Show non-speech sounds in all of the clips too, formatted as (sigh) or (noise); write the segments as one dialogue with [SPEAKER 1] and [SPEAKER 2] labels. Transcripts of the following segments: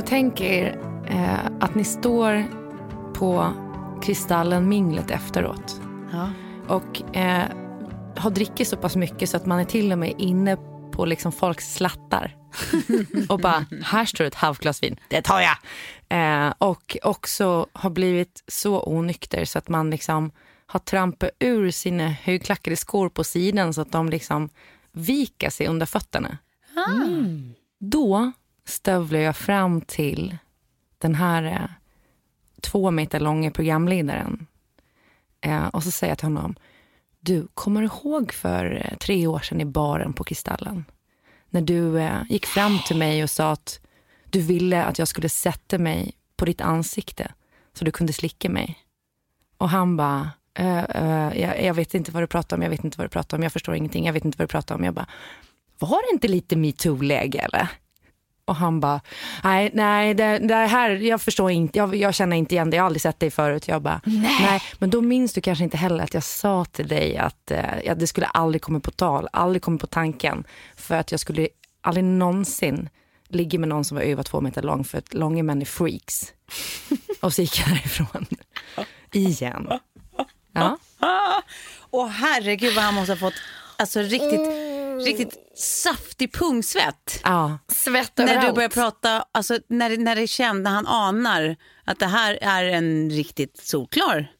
[SPEAKER 1] Så tänk er eh, att ni står på Kristallen minglet efteråt.
[SPEAKER 2] Ja.
[SPEAKER 1] Och eh, har drickit så pass mycket så att man är till och med inne på liksom folks slattar. (laughs) och bara, här står ett halvglas vin, det tar jag. Eh, och också har blivit så onykter så att man liksom har trampat ur sina högklackade skor på sidan så att de liksom viker sig under fötterna. Då stövlar jag fram till den här eh, två meter långa programledaren. Eh, och så säger jag till honom, du, kommer du ihåg för eh, tre år sedan i baren på Kristallen? När du eh, gick fram till mig och sa att du ville att jag skulle sätta mig på ditt ansikte så du kunde slicka mig. Och han bara, eh, jag, jag vet inte vad du pratar om, jag vet inte vad du pratar om, jag förstår ingenting, jag vet inte vad du pratar om. Jag bara, var det inte lite metoo-läge eller? Och han bara, nej, nej det, det här, jag förstår inte, jag, jag känner inte igen det, jag har aldrig sett dig förut. Jag bara, nej. men då minns du kanske inte heller att jag sa till dig att eh, ja, det skulle aldrig komma på tal, aldrig komma på tanken. För att jag skulle aldrig någonsin ligga med någon som var över två meter lång, för att långa män är freaks. (laughs) Och så gick jag därifrån. Igen. Ja.
[SPEAKER 2] Och herregud vad han måste ha fått alltså, riktigt, riktigt saftig pungsvett.
[SPEAKER 1] ja.
[SPEAKER 3] Svett
[SPEAKER 2] När du
[SPEAKER 3] överallt.
[SPEAKER 2] börjar prata, alltså när, när det kände, när han anar att det här är en riktigt solklar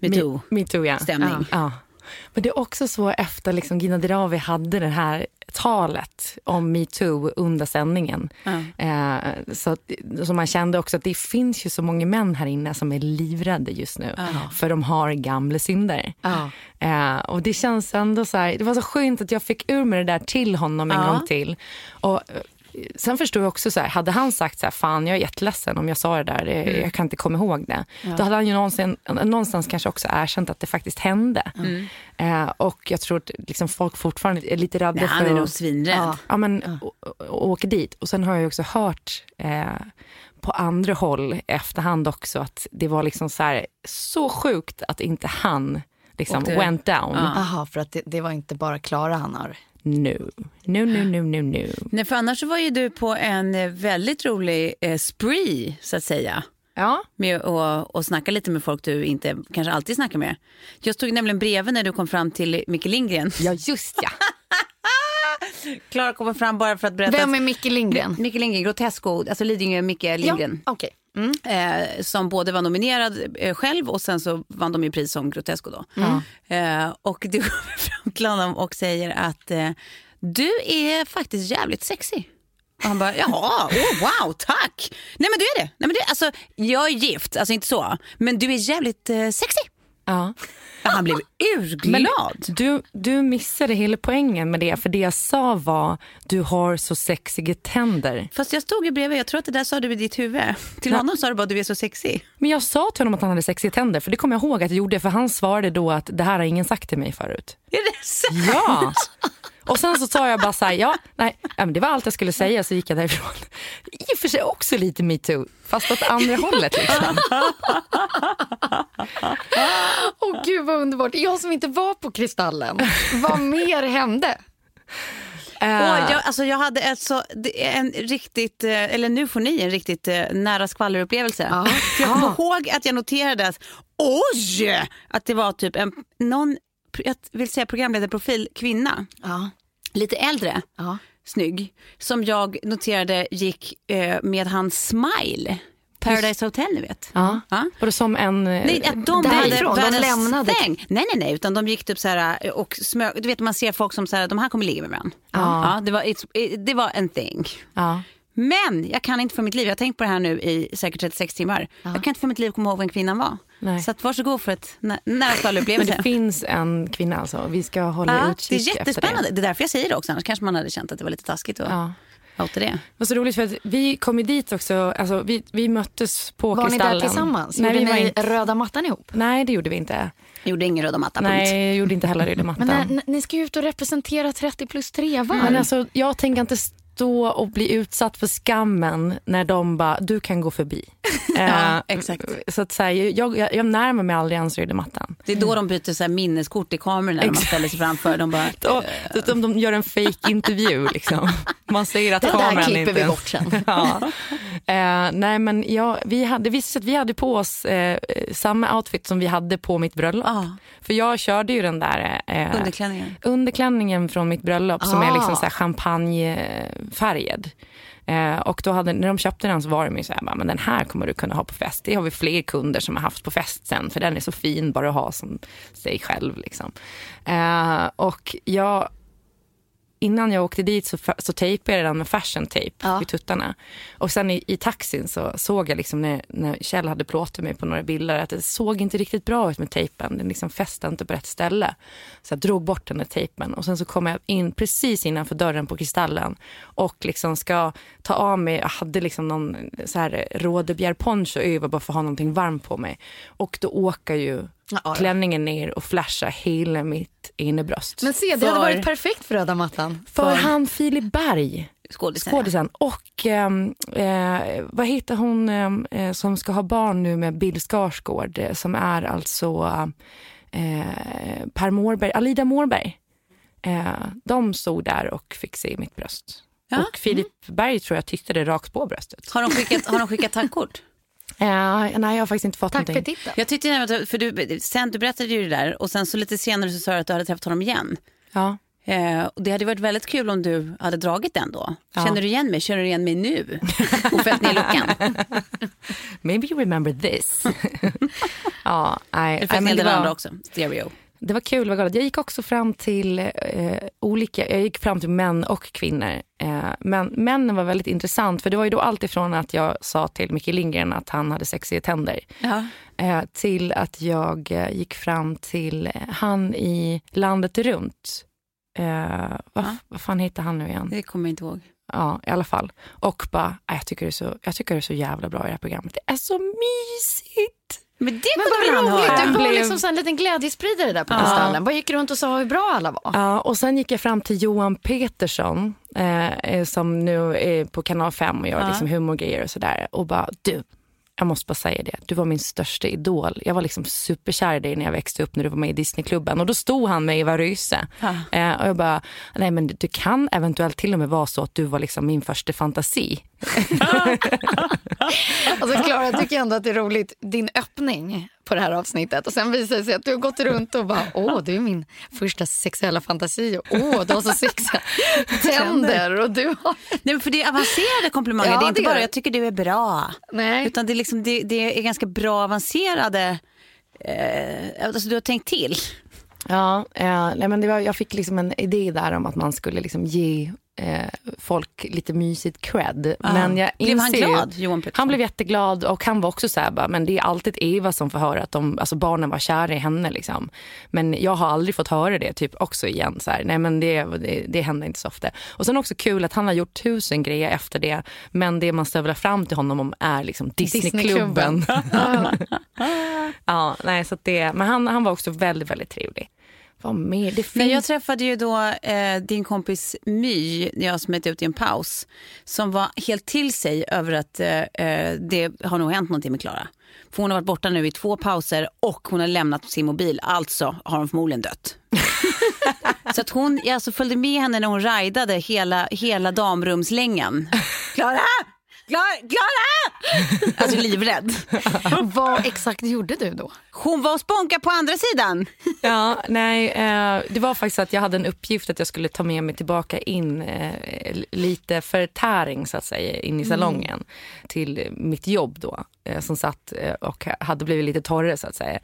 [SPEAKER 2] metoo.
[SPEAKER 1] Metoo, ja.
[SPEAKER 2] stämning.
[SPEAKER 1] Ja. ja. Men det är också så efter liksom Gina Dirawi hade det här talet om metoo under sändningen. Eh, så, så man kände också att det finns ju så många män här inne som är livrädda just nu. För de har gamla synder. Eh, och det känns ändå så här, det var så skönt att jag fick ur mig det där till honom en gång till. Och, Sen förstår jag också, så här, hade han sagt så här, fan jag är jätteledsen om jag sa det där, det,
[SPEAKER 2] Mm.
[SPEAKER 1] jag kan inte komma ihåg det. Då hade han ju någonsin, någonstans kanske också erkänt att det faktiskt hände. Eh, och jag tror att liksom, folk fortfarande är lite rädda
[SPEAKER 2] Nej,
[SPEAKER 1] för
[SPEAKER 2] han är nog
[SPEAKER 1] att
[SPEAKER 2] svinrädd.
[SPEAKER 1] ja, ja, men, å- åka dit. Och sen har jag ju också hört eh, på andra håll i efterhand också att det var liksom så här, så sjukt att inte han liksom
[SPEAKER 2] Åkte-
[SPEAKER 1] went down.
[SPEAKER 3] Jaha, för att det, det var inte bara Klara han har.
[SPEAKER 1] Nu, nu, nu, nu, nu, nu.
[SPEAKER 2] Nej, för annars var ju du på en eh, väldigt rolig eh, spree, så att säga.
[SPEAKER 1] Ja.
[SPEAKER 2] Med att och snacka lite med folk du inte kanske alltid snackar med. Jag stod nämligen bredvid när du kom fram till Micke Lindgren.
[SPEAKER 1] ja, just ja. (laughs)
[SPEAKER 2] Klara kommer fram bara för att berätta.
[SPEAKER 3] Vem är Micke Lindgren?
[SPEAKER 2] Micke Lindgren, Grotesco, alltså Lidingö Micke Lindgren.
[SPEAKER 3] Ja,
[SPEAKER 2] Eh, som både var nominerad eh, själv och sen så vann de ju pris som Grotesco då. Eh, och du (laughs) kommer fram till honom och säger att eh, du är faktiskt jävligt sexy. Och han bara, jaha, oh, wow, tack. Nej men du är det. Nej, men du, alltså, jag är gift, alltså inte så. Men du är jävligt eh, sexy.
[SPEAKER 1] Ja.
[SPEAKER 2] Han blev urglad.
[SPEAKER 1] du, du missade hela poängen med det, för det jag sa var du har så sexiga tänder.
[SPEAKER 2] Fast jag stod ju bredvid, jag tror att det där sa du i ditt huvud. Till honom sa du bara du är så sexig.
[SPEAKER 1] Men jag sa till honom att han hade sexiga tänder, för det kommer jag ihåg att jag gjorde, för han svarade då att det här har ingen sagt till mig förut.
[SPEAKER 2] Är det sant?
[SPEAKER 1] Ja! (laughs) Och sen så sa jag bara så här, ja, nej, ja, men det var allt jag skulle säga, så gick jag därifrån. I och för sig också lite metoo, fast åt andra hållet liksom.
[SPEAKER 3] Åh gud vad underbart. Jag som inte var på Kristallen, vad mer hände?
[SPEAKER 2] Och jag, alltså jag hade ett så, det är en riktigt, eh, eller nu får ni en riktigt eh, nära skvallerupplevelse. För jag kommer ihåg att jag noterade att oj, att det var typ en, någon, jag vill säga programledarprofil, kvinna,
[SPEAKER 3] Ja.
[SPEAKER 2] lite äldre,
[SPEAKER 3] Ja.
[SPEAKER 2] snygg, som jag noterade gick eh, med hans smile. Paradise Hotel ni vet.
[SPEAKER 1] Ja.
[SPEAKER 2] Ja.
[SPEAKER 1] Var det som en... eh,
[SPEAKER 2] Nej, att de
[SPEAKER 3] Därifrån,
[SPEAKER 2] hade
[SPEAKER 3] de lämnade-
[SPEAKER 2] stäng. Nej, nej, nej, utan de gick typ så här eh, och smög. Du vet, man ser folk som så här, de här kommer ligga med varandra. Ja. det, var, it's- det var en thing.
[SPEAKER 1] Ja.
[SPEAKER 2] Men jag kan inte för mitt liv, jag har tänkt på det här nu i säkert 36 timmar. Jag kan inte för mitt liv komma ihåg vem kvinnan var.
[SPEAKER 1] Nej.
[SPEAKER 2] Så att varsågod för ett nä- nära
[SPEAKER 1] Men det finns en kvinna alltså, vi ska hålla
[SPEAKER 2] Ja, det är
[SPEAKER 1] utkik efter
[SPEAKER 2] jättespännande.
[SPEAKER 1] det.
[SPEAKER 2] Det är därför jag säger det också, annars kanske man hade känt att det var lite taskigt att
[SPEAKER 1] Ja.
[SPEAKER 2] outa det.
[SPEAKER 1] Det var så roligt för att vi kom ju dit också, alltså vi, vi möttes på
[SPEAKER 3] Var ni
[SPEAKER 1] Kristallen.
[SPEAKER 3] där tillsammans?
[SPEAKER 1] Nej,
[SPEAKER 3] Gjorde
[SPEAKER 1] vi var
[SPEAKER 3] ni
[SPEAKER 1] inte,
[SPEAKER 3] röda mattan ihop?
[SPEAKER 1] nej det gjorde vi inte.
[SPEAKER 2] Gjorde ingen röda matta.
[SPEAKER 1] Nej, jag gjorde inte heller röda mattan.
[SPEAKER 3] Men när, n- ni ska ju ut och representera 30 plus 3 var.
[SPEAKER 1] Men alltså, jag tänker inte stå och bli utsatt för skammen när de bara, du kan gå förbi. (laughs)
[SPEAKER 2] Ja,
[SPEAKER 1] Eh,
[SPEAKER 2] exakt.
[SPEAKER 1] Så att säga, jag, jag, jag närmar mig aldrig ens mattan.
[SPEAKER 2] Det är då de byter så här minneskort i kamerorna när man ställer sig framför. De bara, (laughs)
[SPEAKER 1] Då, då, de, de gör en fake intervju (laughs) liksom. Man säger att
[SPEAKER 3] Det där
[SPEAKER 1] kameran
[SPEAKER 3] klipper
[SPEAKER 1] inte
[SPEAKER 3] vi bort sen.
[SPEAKER 1] ja. eh, nej men ja, vi hade, sig att vi hade på oss eh, samma outfit som vi hade på mitt bröllop.
[SPEAKER 2] Ja.
[SPEAKER 1] För jag körde ju den där eh,
[SPEAKER 2] Underklänningen.
[SPEAKER 1] underklänningen från mitt bröllop som är liksom
[SPEAKER 3] Ah.
[SPEAKER 1] så här färgad. Eh, och då hade, när de köpte den så var de ju så här, men den här kommer du kunna ha på fest. Det har vi fler kunder som har haft på fest sen, för den är så fin bara att ha som sig själv. Liksom. Eh, och jag, innan jag åkte dit så, så tejpade jag den med fashion tape
[SPEAKER 3] Ja.
[SPEAKER 1] vid tuttarna. Och sen i, i taxin så såg jag liksom när, när Kjell hade plåtat mig på några bilder att det såg inte riktigt bra ut med tejpen. Den liksom fäste inte på rätt ställe. Så jag drog bort den där tejpen och sen så kom jag in precis innanför dörren på Kristallen och liksom ska ta av mig, jag hade liksom någon så här rådebjärponcho över bara för att ha någonting varmt på mig. Och då åker ju
[SPEAKER 3] Ja,
[SPEAKER 1] klänningen ner och flashar hela mitt innebröst.
[SPEAKER 3] Men se, det hade
[SPEAKER 2] För-
[SPEAKER 3] varit perfekt för röda mattan.
[SPEAKER 1] för han Filip Berg
[SPEAKER 2] Skådisen.
[SPEAKER 1] Och ehm, eh, vad heter hon ehm, eh, som ska ha barn nu med Bill Skarsgård eh, som är alltså eh, Per Mårberg, Alida Mårberg. Eh, de stod där och fick se mitt bröst.
[SPEAKER 2] Ja.
[SPEAKER 1] Och Filip Berg tror jag tittade rakt på bröstet.
[SPEAKER 2] Har de skickat, har de skickat tackkort?
[SPEAKER 1] Eh, nej, jag har faktiskt inte fått
[SPEAKER 3] Tack för
[SPEAKER 1] någonting.
[SPEAKER 3] titeln.
[SPEAKER 2] Jag tyckte nämligen för du, sen, du berättade ju det där och sen så lite senare så sa du att du hade träffat honom igen.
[SPEAKER 1] Ja.
[SPEAKER 2] Eh, och det hade varit väldigt kul om du hade dragit den då.
[SPEAKER 1] Ja.
[SPEAKER 2] Känner du igen mig? Känner du igen mig nu? (laughs) Och fällt ner luckan? (laughs)
[SPEAKER 1] Maybe you remember this. (laughs) ja, nej,
[SPEAKER 2] Eller fällt ner den andra också? Stereo.
[SPEAKER 1] Det var kul, det var galet. Jag gick också fram till eh, olika, jag gick fram till män och kvinnor. Eh, men männen var väldigt intressant för det var ju då allt ifrån att jag sa till Micke Lindgren att han hade sexiga tänder.
[SPEAKER 2] Ja.
[SPEAKER 1] Eh, till att jag eh, gick fram till han i Landet runt. Eh, vad,
[SPEAKER 2] Ja.
[SPEAKER 1] vad fan heter han nu igen?
[SPEAKER 2] Det kommer jag inte ihåg.
[SPEAKER 1] Ja, i alla fall. Och bara, "Nej, jag tycker, det är så, jag tycker det är så jävla bra i det här programmet. Det är så mysigt.
[SPEAKER 2] Men det
[SPEAKER 3] Men
[SPEAKER 2] kunde han
[SPEAKER 3] roligt, du var
[SPEAKER 1] blev-
[SPEAKER 3] liksom så en liten glädjespridare där på Kristallen. Bara gick runt och sa hur bra alla var.
[SPEAKER 1] Ja, och sen gick jag fram till Johan Petersson eh, eh, som nu är på kanal 5 och gör
[SPEAKER 2] Ja.
[SPEAKER 1] liksom humorgrejer och sådär. Och bara, du, jag måste bara säga det. Du var min största idol. Jag var liksom superkär i dig när jag växte upp när du var med i Disneyklubben. Och då stod han med Eva Ryse.
[SPEAKER 2] Ja.
[SPEAKER 1] Eh, och jag bara, nej men det kan eventuellt till och med vara så att du var liksom min första fantasi. (laughs)
[SPEAKER 3] Alltså Klara, jag tycker ändå att det är roligt, din öppning på det här avsnittet. Och sen visar det sig att du har gått runt och bara, åh, du är min första sexuella fantasi. Och, Åh, du har så sexiga (laughs) tänder. Och du har...
[SPEAKER 2] Nej, men för det är avancerade komplimanger.
[SPEAKER 3] Ja,
[SPEAKER 2] det är inte
[SPEAKER 3] det är
[SPEAKER 2] bara
[SPEAKER 3] det.
[SPEAKER 2] jag tycker du är bra.
[SPEAKER 3] Nej.
[SPEAKER 2] Utan det är, liksom, det, det är ganska bra avancerade... Eh, alltså du har tänkt till.
[SPEAKER 1] Ja, eh, nej men det var, jag fick liksom en idé där om att man skulle liksom ge folk lite mysigt cred. Men jag
[SPEAKER 2] Blev han
[SPEAKER 1] inser
[SPEAKER 2] glad, Johan Pettersson?
[SPEAKER 1] Han blev jätteglad och han var också så här, bara, men det är alltid Eva som får höra att de, alltså barnen var kära i henne. Liksom. Men jag har aldrig fått höra det typ också igen. Så här. Nej men det, det, det händer inte så ofta. Och sen också kul att han har gjort tusen grejer efter det. Men det man stövlar fram till honom om är liksom Disneyklubben. (laughs) (laughs) ja, nej, så det, men han, han var också väldigt, väldigt trevlig. Vad mer? Det finns...
[SPEAKER 2] Men jag träffade ju då eh, din kompis My när jag smet ut i en paus som var helt till sig över att eh, eh, det har nog hänt någonting med Klara. För hon har varit borta nu i två pauser och hon har lämnat sin mobil. Alltså har hon förmodligen dött. (laughs) Så att hon, jag alltså följde med henne när hon ridade hela, hela damrumslängan. Klara! Klara! Klara! (laughs) Alltså livrädd. (laughs)
[SPEAKER 3] Vad exakt gjorde du då?
[SPEAKER 2] Hon var och spånka på andra sidan.
[SPEAKER 1] Ja, nej, eh, det var faktiskt att jag hade en uppgift att jag skulle ta med mig tillbaka in eh, lite förtäring så att säga in i salongen till mitt jobb då eh, som satt eh, och hade blivit lite torrare så att säga.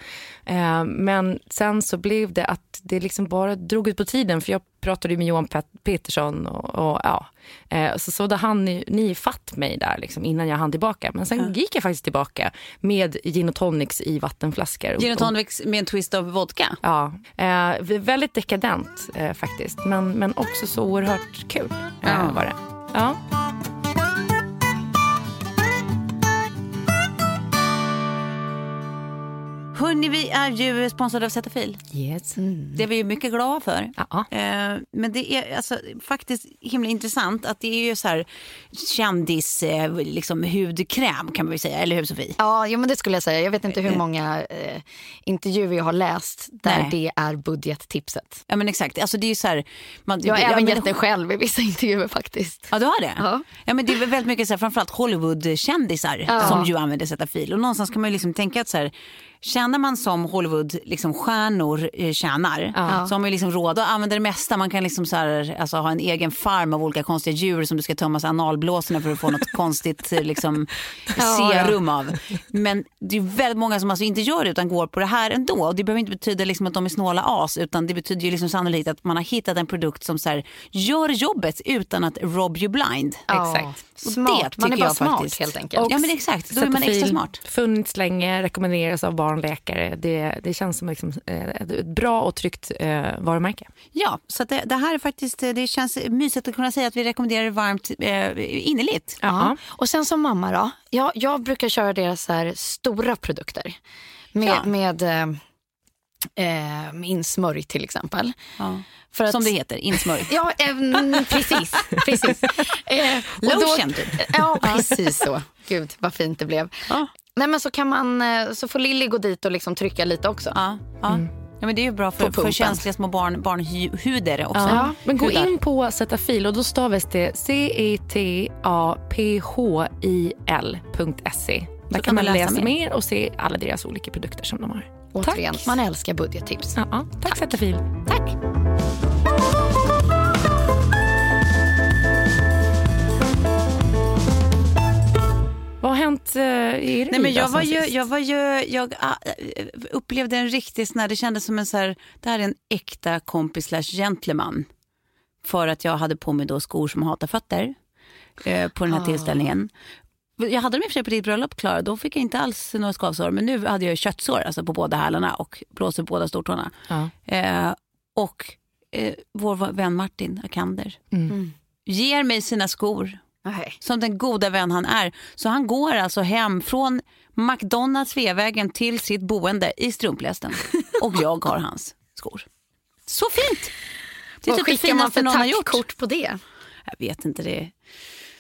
[SPEAKER 1] Eh, men sen så blev det att det liksom bara drog ut på tiden för jag pratade med Johan Pet- Petersson och, och ja, eh, så sådde han ni, fatt mig där liksom innan jag hann tillbaka. Men sen gick jag faktiskt tillbaka med gin och tonics i vattenflaskor.
[SPEAKER 2] Gin och tonics med en twist av vodka.
[SPEAKER 1] Ja, eh, väldigt dekadent eh, faktiskt. Men, men också så oerhört kul
[SPEAKER 2] Ja.
[SPEAKER 1] var det. Ja.
[SPEAKER 2] Hörni, vi är ju sponsrade av Zetafil.
[SPEAKER 1] Yes.
[SPEAKER 2] Det är vi ju mycket glada för.
[SPEAKER 1] Ja.
[SPEAKER 2] Eh, men det är alltså, faktiskt himla intressant att det är ju så här kändis eh, liksom, hudkräm kan man väl säga, eller hur Sofie?
[SPEAKER 3] Ja, jo, men det skulle jag säga. Jag vet inte hur många eh, intervjuer jag har läst där
[SPEAKER 2] Nej.
[SPEAKER 3] det är budgettipset.
[SPEAKER 2] Ja men exakt, alltså det är så här. Man,
[SPEAKER 3] Jag har även gett det själv i vissa (laughs) intervjuer faktiskt.
[SPEAKER 2] Ja du har det?
[SPEAKER 3] Ja.
[SPEAKER 2] ja men det är väl väldigt mycket så här, framförallt Hollywood-kändisar
[SPEAKER 3] Ja.
[SPEAKER 2] som ju använder Zetafil. Och någonstans kan man ju liksom tänka att så här, Tjänar man som Hollywood liksom stjärnor eh, tjänar
[SPEAKER 1] Ja.
[SPEAKER 2] så har man ju liksom råd att använda det mesta. Man kan liksom så här, alltså, ha en egen farm av olika konstiga djur som du ska tömma analblåsorna för att få något (laughs) konstigt eh, liksom,
[SPEAKER 3] Ja,
[SPEAKER 2] serum av. Men det är väldigt många som alltså inte gör det utan går på det här ändå. Och det behöver inte betyda liksom att de är snåla as utan det betyder ju liksom sannolikt att man har hittat en produkt som så här, gör jobbet utan att rob you blind.
[SPEAKER 1] Exakt.
[SPEAKER 2] Och
[SPEAKER 3] Smart.
[SPEAKER 2] det
[SPEAKER 3] man är
[SPEAKER 2] tycker
[SPEAKER 3] bara
[SPEAKER 2] jag
[SPEAKER 3] smart
[SPEAKER 2] faktiskt.
[SPEAKER 3] helt enkelt.
[SPEAKER 2] Ja men exakt, då är man extra smart.
[SPEAKER 1] Funnits länge, rekommenderas av barnläkare. Det, det känns som liksom, eh, ett bra och tryggt eh, varumärke.
[SPEAKER 2] Ja, så det, det här är faktiskt, det känns mysigt att kunna säga att vi rekommenderar det varmt eh, innerligt.
[SPEAKER 3] Ja. Och sen som mamma då. Jag, jag brukar köra deras här stora produkter. Med,
[SPEAKER 2] Ja.
[SPEAKER 3] med, eh, eh, insmörj till exempel.
[SPEAKER 2] Ja.
[SPEAKER 3] Att,
[SPEAKER 2] Som det heter, insmörjt. (laughs)
[SPEAKER 3] Ja, eh, precis. precis. (laughs) Eh,
[SPEAKER 2] Lotion, typ.
[SPEAKER 3] Ja, precis så. Gud, vad fint det blev.
[SPEAKER 2] Ja.
[SPEAKER 3] Nej, men så, kan man, eh, så får Lilly gå dit och liksom trycka lite också.
[SPEAKER 2] Ja, ja. ja men det är ju bra för, för känsliga små barn, barnhuder också.
[SPEAKER 1] Ja. Men gå
[SPEAKER 2] Hudar.
[SPEAKER 1] in på Zetafil och då stavas det C-E-T-A-P-H-I-L.se. Där kan man läsa mer och se alla deras olika produkter som de har.
[SPEAKER 3] Återigen,
[SPEAKER 1] Tack.
[SPEAKER 3] man älskar budgettips.
[SPEAKER 1] Ja, ja. Tack Zetafil.
[SPEAKER 3] Tack.
[SPEAKER 1] Vad har hänt eh, i er
[SPEAKER 2] Nej, men jag, var ju, jag var ju, jag ah, upplevde en riktig sån här, det kändes som en så här, det här är en äkta kompis slash gentleman. För att jag hade på mig då skor som hatar fötter eh, på den här tillställningen. Jag hade dem i och för sig på ditt bröllop Klara, då fick jag inte alls några skavsår. Men nu hade jag köttsår alltså på båda hälarna och blåser på båda stortårna.
[SPEAKER 1] Ja.
[SPEAKER 2] Eh, och eh, vår vän Martin Akander
[SPEAKER 1] Mm.
[SPEAKER 2] ger mig sina skor
[SPEAKER 3] Nej.
[SPEAKER 2] som den goda vän han är. Så han går alltså hem från McDonalds Sveavägen till sitt boende i strumplästen. (laughs) Och jag har hans skor. Så fint! Det är
[SPEAKER 3] Vad
[SPEAKER 2] typ
[SPEAKER 3] skickar man för tackkort på det?
[SPEAKER 2] Jag vet inte, det,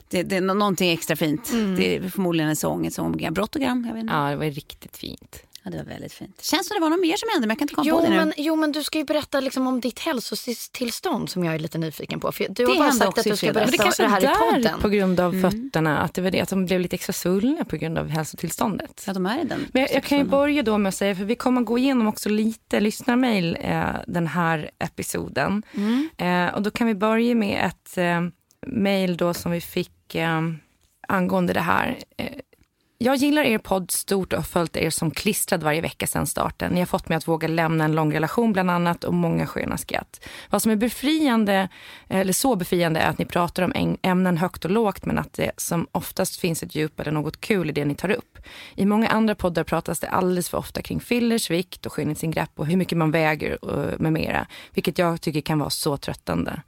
[SPEAKER 2] det, det är nå- någonting extra fint. Det är förmodligen en sång, ett sångogram, brottogram. Jag vet inte.
[SPEAKER 1] Ja, det var riktigt fint.
[SPEAKER 2] Ja, det var väldigt fint. Känns som det var något mer som hände men jag kan inte komma
[SPEAKER 3] Jo
[SPEAKER 2] på det nu.
[SPEAKER 3] men, jo, men du ska ju berätta liksom om ditt hälsotillstånd som jag är lite nyfiken på. För du har
[SPEAKER 2] Det
[SPEAKER 3] bara
[SPEAKER 2] hände
[SPEAKER 3] sagt att
[SPEAKER 2] i
[SPEAKER 3] du ska berätta
[SPEAKER 1] det kanske
[SPEAKER 3] det här i
[SPEAKER 1] är där
[SPEAKER 3] podden.
[SPEAKER 1] på grund av fötterna, att det var det, att de blev lite extra svullna på grund av hälsotillståndet.
[SPEAKER 2] Ja, de är i den.
[SPEAKER 1] Men jag, jag kan ju börja då med att säga, för vi kommer gå igenom också lite lyssnarmail eh, den här episoden. Eh, och då kan vi börja med ett eh, mail då som vi fick eh, angående det här. Jag gillar er podd stort och har följt er som klistrad varje vecka sedan starten. Ni har fått mig att våga lämna en lång relation bland annat och många sköna skratt. Vad som är befriande, eller så befriande är att ni pratar om ämnen högt och lågt men att det som oftast finns ett djup eller något kul i det ni tar upp. I många andra poddar pratas det alldeles för ofta kring fillers, vikt och skönhetsingrepp och hur mycket man väger och med mera. Vilket jag tycker kan vara så tröttande.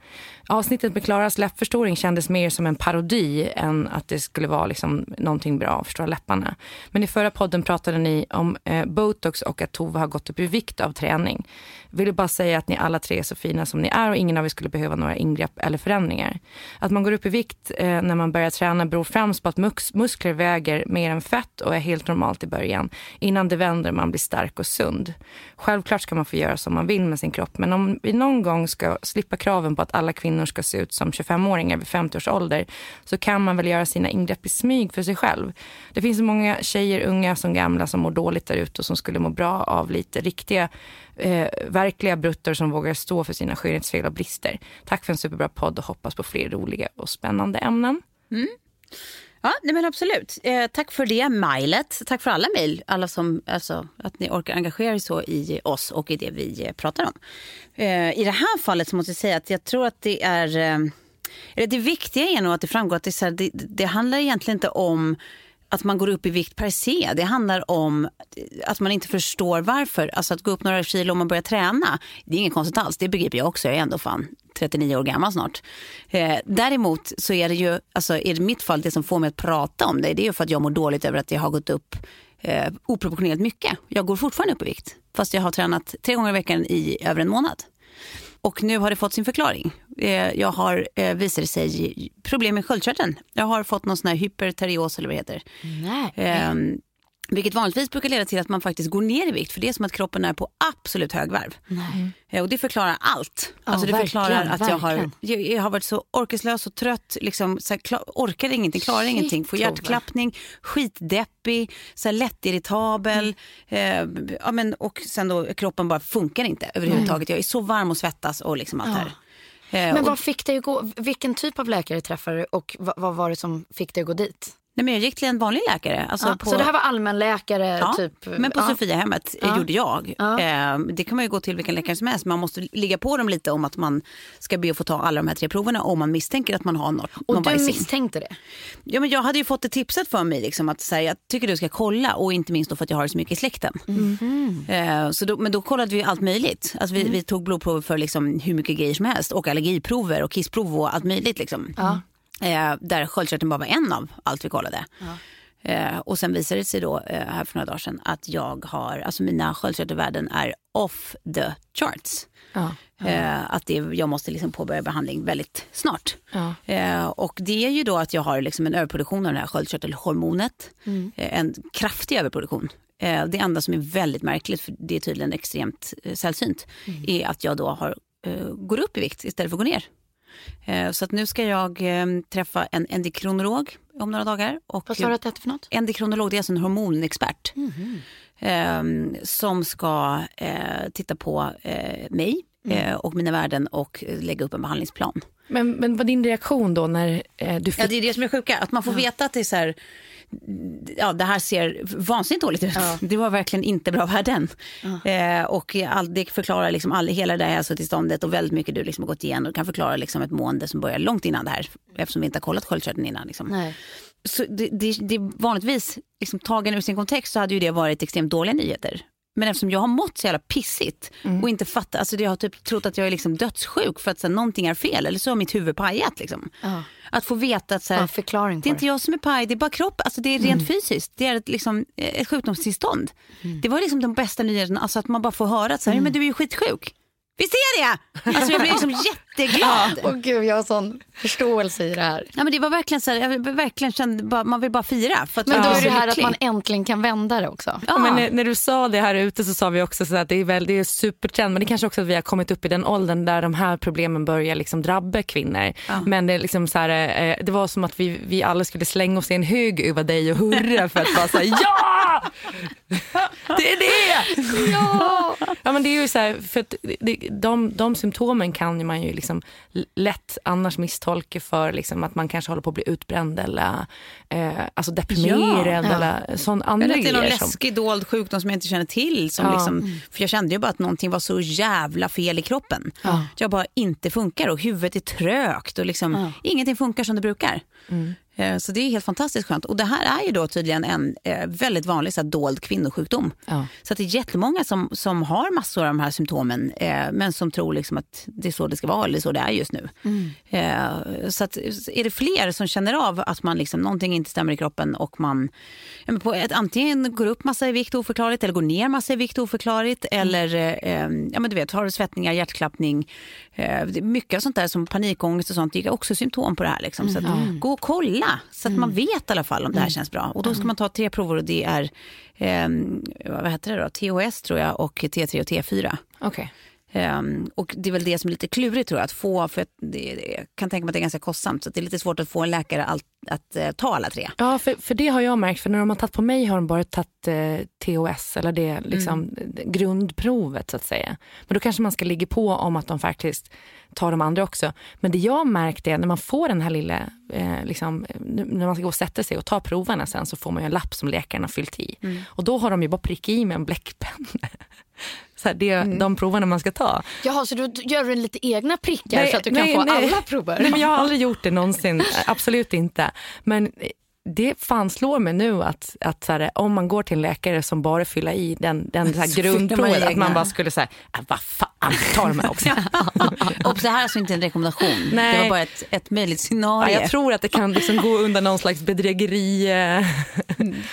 [SPEAKER 1] Avsnittet med Klaras läppförstoring kändes mer som en parodi än att det skulle vara liksom någonting bra att förstora läpparna. Men i förra podden pratade ni om eh, botox och att Tove har gått upp i vikt av träning. Vill bara säga att ni alla tre är så fina som ni är och ingen av er skulle behöva några ingrepp eller förändringar. Att man går upp i vikt eh, när man börjar träna beror främst på att mus muskler väger mer än fett och är helt normalt i början. Innan det vänder man blir stark och sund. Självklart ska man få göra som man vill med sin kropp men om vi någon gång ska slippa kraven på att alla kvinnor ska se ut som 25-åringar vid 50 års ålder så kan man väl göra sina ingrepp i smyg för sig själv. Det finns så många tjejer, unga som gamla, som mår dåligt där ute och som skulle må bra av lite riktiga eh, verkliga bruttor som vågar stå för sina skönhetsfel och brister. Tack för en superbra podd och hoppas på fler roliga och spännande ämnen.
[SPEAKER 2] Mm. Ja, nej men absolut. Eh, tack för det mejlet. Tack för alla mejl. Alla som, alltså, att ni orkar engagera er så i oss och i det vi eh, pratar om. Eh, I det här fallet så måste jag säga att jag tror att det är... Eh, det viktiga är nog att det framgår att det, här, det, det handlar egentligen inte om att man går upp i vikt per se. Det handlar om att man inte förstår varför. Alltså att gå upp några kilo om man börjar träna, det är inget konstigt alls. Det begriper jag också. Jag är ändå fan 39 år gammal snart. Eh, däremot så är det ju, alltså i mitt fall, det som får mig att prata om det, det är för att jag mår dåligt över att jag har gått upp eh, oproportionerligt mycket. Jag går fortfarande upp i vikt, fast jag har tränat tre gånger i veckan i över en månad. Och nu har det fått sin förklaring. Eh, jag har, eh, visade sig, problem med sköldkörteln. Jag har fått någon sån här hyperterios eller vad det heter.
[SPEAKER 3] Nej.
[SPEAKER 2] Ehm, vilket vanligtvis brukar leda till att man faktiskt går ner i vikt för det är som att kroppen är på absolut högvarv.
[SPEAKER 3] Nej.
[SPEAKER 2] Eh, och det förklarar allt.
[SPEAKER 3] Ja,
[SPEAKER 2] alltså det förklarar att jag har, jag, har varit så orkeslös och trött, liksom, så här, klar, orkar ingenting, klarar
[SPEAKER 3] Shit,
[SPEAKER 2] ingenting, får hjärtklappning, skitdeppig, så här, lättirritabel.
[SPEAKER 3] Mm.
[SPEAKER 2] Eh, ja, men, och sen då kroppen bara funkar inte överhuvudtaget. Jag är så varm och svettas och liksom allt det här. Eh,
[SPEAKER 3] Men vad fick dig att gå, vilken typ av läkare träffade du och vad, vad var det som fick dig att gå dit?
[SPEAKER 2] Nej, men jag gick till en vanlig läkare. Alltså
[SPEAKER 3] Ja,
[SPEAKER 2] på,
[SPEAKER 3] Så det här var allmänläkare
[SPEAKER 2] ja,
[SPEAKER 3] typ?
[SPEAKER 2] men på
[SPEAKER 3] ja.
[SPEAKER 2] Sofiahemmet
[SPEAKER 3] Ja.
[SPEAKER 2] gjorde jag.
[SPEAKER 3] Ja.
[SPEAKER 2] Eh, det kan man ju gå till vilken läkare som helst. Man måste ligga på dem lite om att man ska be att få ta alla de här tre proverna om man misstänker att man har något.
[SPEAKER 3] Och
[SPEAKER 2] någon
[SPEAKER 3] du
[SPEAKER 2] bajsing.
[SPEAKER 3] misstänkte det?
[SPEAKER 2] Ja, men jag hade ju fått det tipset för mig liksom, att så här, jag tycker du ska kolla och inte minst för att jag har så mycket i släkten. Eh, så då, men då kollade vi allt möjligt. Alltså, vi, vi tog blodprover för liksom, hur mycket grejer som helst och allergiprover och kissprov och allt möjligt. Liksom.
[SPEAKER 3] Ja.
[SPEAKER 2] Eh, där sköldkörteln bara var en av allt vi kollade. Eh, och sen visade det sig då eh, här för några dagar sedan att jag har, alltså mina sköldkörtelvärden är off the charts.
[SPEAKER 1] Ja.
[SPEAKER 2] Eh, att det, jag måste liksom påbörja behandling väldigt snart.
[SPEAKER 1] Ja.
[SPEAKER 2] Eh, och det är ju då att jag har liksom en överproduktion av det här sköldkörtelhormonet.
[SPEAKER 1] Mm.
[SPEAKER 2] Eh, en kraftig överproduktion. Eh, det enda som är väldigt märkligt, för det är tydligen extremt sällsynt,
[SPEAKER 1] Mm.
[SPEAKER 2] är att jag då har, går upp i vikt istället för att gå ner. Eh, så att nu ska jag eh, träffa en endokrinolog om några dagar. Och
[SPEAKER 3] Vad sa du att det hette för något?
[SPEAKER 2] Endokrinolog det är alltså en hormonexpert. Eh, som ska eh, titta på eh, mig
[SPEAKER 3] Mm.
[SPEAKER 2] och mina värden och lägga upp en behandlingsplan.
[SPEAKER 1] Men, men vad din reaktion då när eh, du fick...
[SPEAKER 2] Ja, det är det som är sjuka, att man får veta att det är så här, ja, det här ser vansinnigt dåligt ut. Det var verkligen inte bra värden. Eh, och all, det förklarar liksom all, hela det här hälsotillståndet och väldigt mycket du liksom har gått igenom. kan förklara liksom ett mående som börjar långt innan det här, eftersom vi inte har kollat sköldkörteln innan. Liksom.
[SPEAKER 3] Nej.
[SPEAKER 2] Så det, det, det vanligtvis, liksom, tagen ur sin kontext så hade ju det varit extremt dåliga nyheter. Men eftersom jag har mått så jävla pissigt och inte fattat, alltså jag har typ trott att jag är liksom dödssjuk för att så här, någonting är fel eller så har mitt huvud pajat. Liksom.
[SPEAKER 3] Ja.
[SPEAKER 2] Att få veta att så här,
[SPEAKER 3] förklaring
[SPEAKER 2] det är inte jag som är paj, det är bara kroppen. Alltså, det är rent fysiskt, det är ett, liksom, eh, ett sjukdomstillstånd. Det var liksom de bästa nyheterna, alltså att man bara får höra att så här, men du är ju skitsjuk. Visst är det? Alltså jag blev liksom (laughs) jätteglad.
[SPEAKER 3] Åh gud, jag har sån förståelse i det här.
[SPEAKER 2] Ja, men det var verkligen så här, jag verkligen kände, bara, man vill bara fira. För att
[SPEAKER 3] Men då är det här att man äntligen kan vända det också.
[SPEAKER 2] Ja.
[SPEAKER 1] Men när, när du sa det här ute så sa vi också så att det är, väl, det är supertrend men det är kanske också att vi har kommit upp i den åldern där de här problemen börjar liksom drabba kvinnor. Men det, är liksom så här, eh, det var som att vi, vi alla skulle slänga oss i en hög över dig och hurra för att så här, (laughs) ja! Det är det! Ja! ja men det är ju så här, för att det, de, de symptomen kan man ju liksom lätt annars misstolka för liksom att man kanske håller på att bli utbränd eller eh, alltså deprimerad ja. eller sån andra
[SPEAKER 2] grejer. Det är någon
[SPEAKER 1] som...
[SPEAKER 2] läskig dold sjukdom som jag inte känner till. Som ja. liksom, för jag kände ju bara att någonting var så jävla fel i kroppen. Ja. Jag bara inte funkar och huvudet är trögt och liksom, ja. ingenting funkar som det brukar. Mm. Eh, så det är helt fantastiskt skönt. Och det här är ju då tydligen en eh, väldigt vanlig så här, dold kvinnosjukdom. Ja. Så att det är jättemånga som, som har massor av de här symptomen eh, men som tror liksom att det är så det ska vara eller så det är just nu. Mm. Eh, så att, är det fler som känner av att man liksom, någonting inte stämmer i kroppen och man ja, på ett, antingen går upp massa i vikt oförklarligt eller går ner massa i vikt oförklarligt mm. eller eh, ja, men du vet, har du svettningar, hjärtklappning. Eh, mycket sånt där som panikångest och sånt det är också symptom på det här. Liksom. Så att, mm. gå och kolla kolla så att mm. man vet i alla fall om det här mm. känns bra. Och då ska mm. man ta tre prover och det är eh, vad heter det då? THS tror jag och T3 och T4.
[SPEAKER 1] Okay.
[SPEAKER 2] Um, och det är väl det som är lite klurigt tror jag, att få, för det, jag kan tänka mig att det är ganska kostsamt, så det är lite svårt att få en läkare att, att uh, ta alla tre.
[SPEAKER 1] Ja, för, för det har jag märkt, för när de har tagit på mig har de bara tagit uh, eh, TOS, eller det liksom, mm. grundprovet så att säga. Men då kanske man ska ligga på om att de faktiskt tar de andra också. Men det jag märkt är när man får den här lilla, eh, liksom, när man ska gå och sätta sig och ta proverna sen så får man en lapp som läkaren har fyllt i. Mm. Och då har de ju bara prickat i med en bläckpenna. Så här, det är mm. de proverna man ska ta.
[SPEAKER 3] Jaha, så du gör lite egna prickar nej, så att du nej, kan få nej. alla prover?
[SPEAKER 1] Nej, men jag har (laughs) aldrig gjort det någonsin, absolut inte. Men det fan slår mig nu att, att så här, om man går till en läkare som bara fyller i den, den så här grundprovet, att man bara skulle säga, äh, vad fan, ta de här också. (laughs)
[SPEAKER 2] och det här är alltså inte en rekommendation, Nej. det var bara ett, ett möjligt scenario.
[SPEAKER 1] Ja, jag tror att det kan liksom gå under någon slags bedrägeri.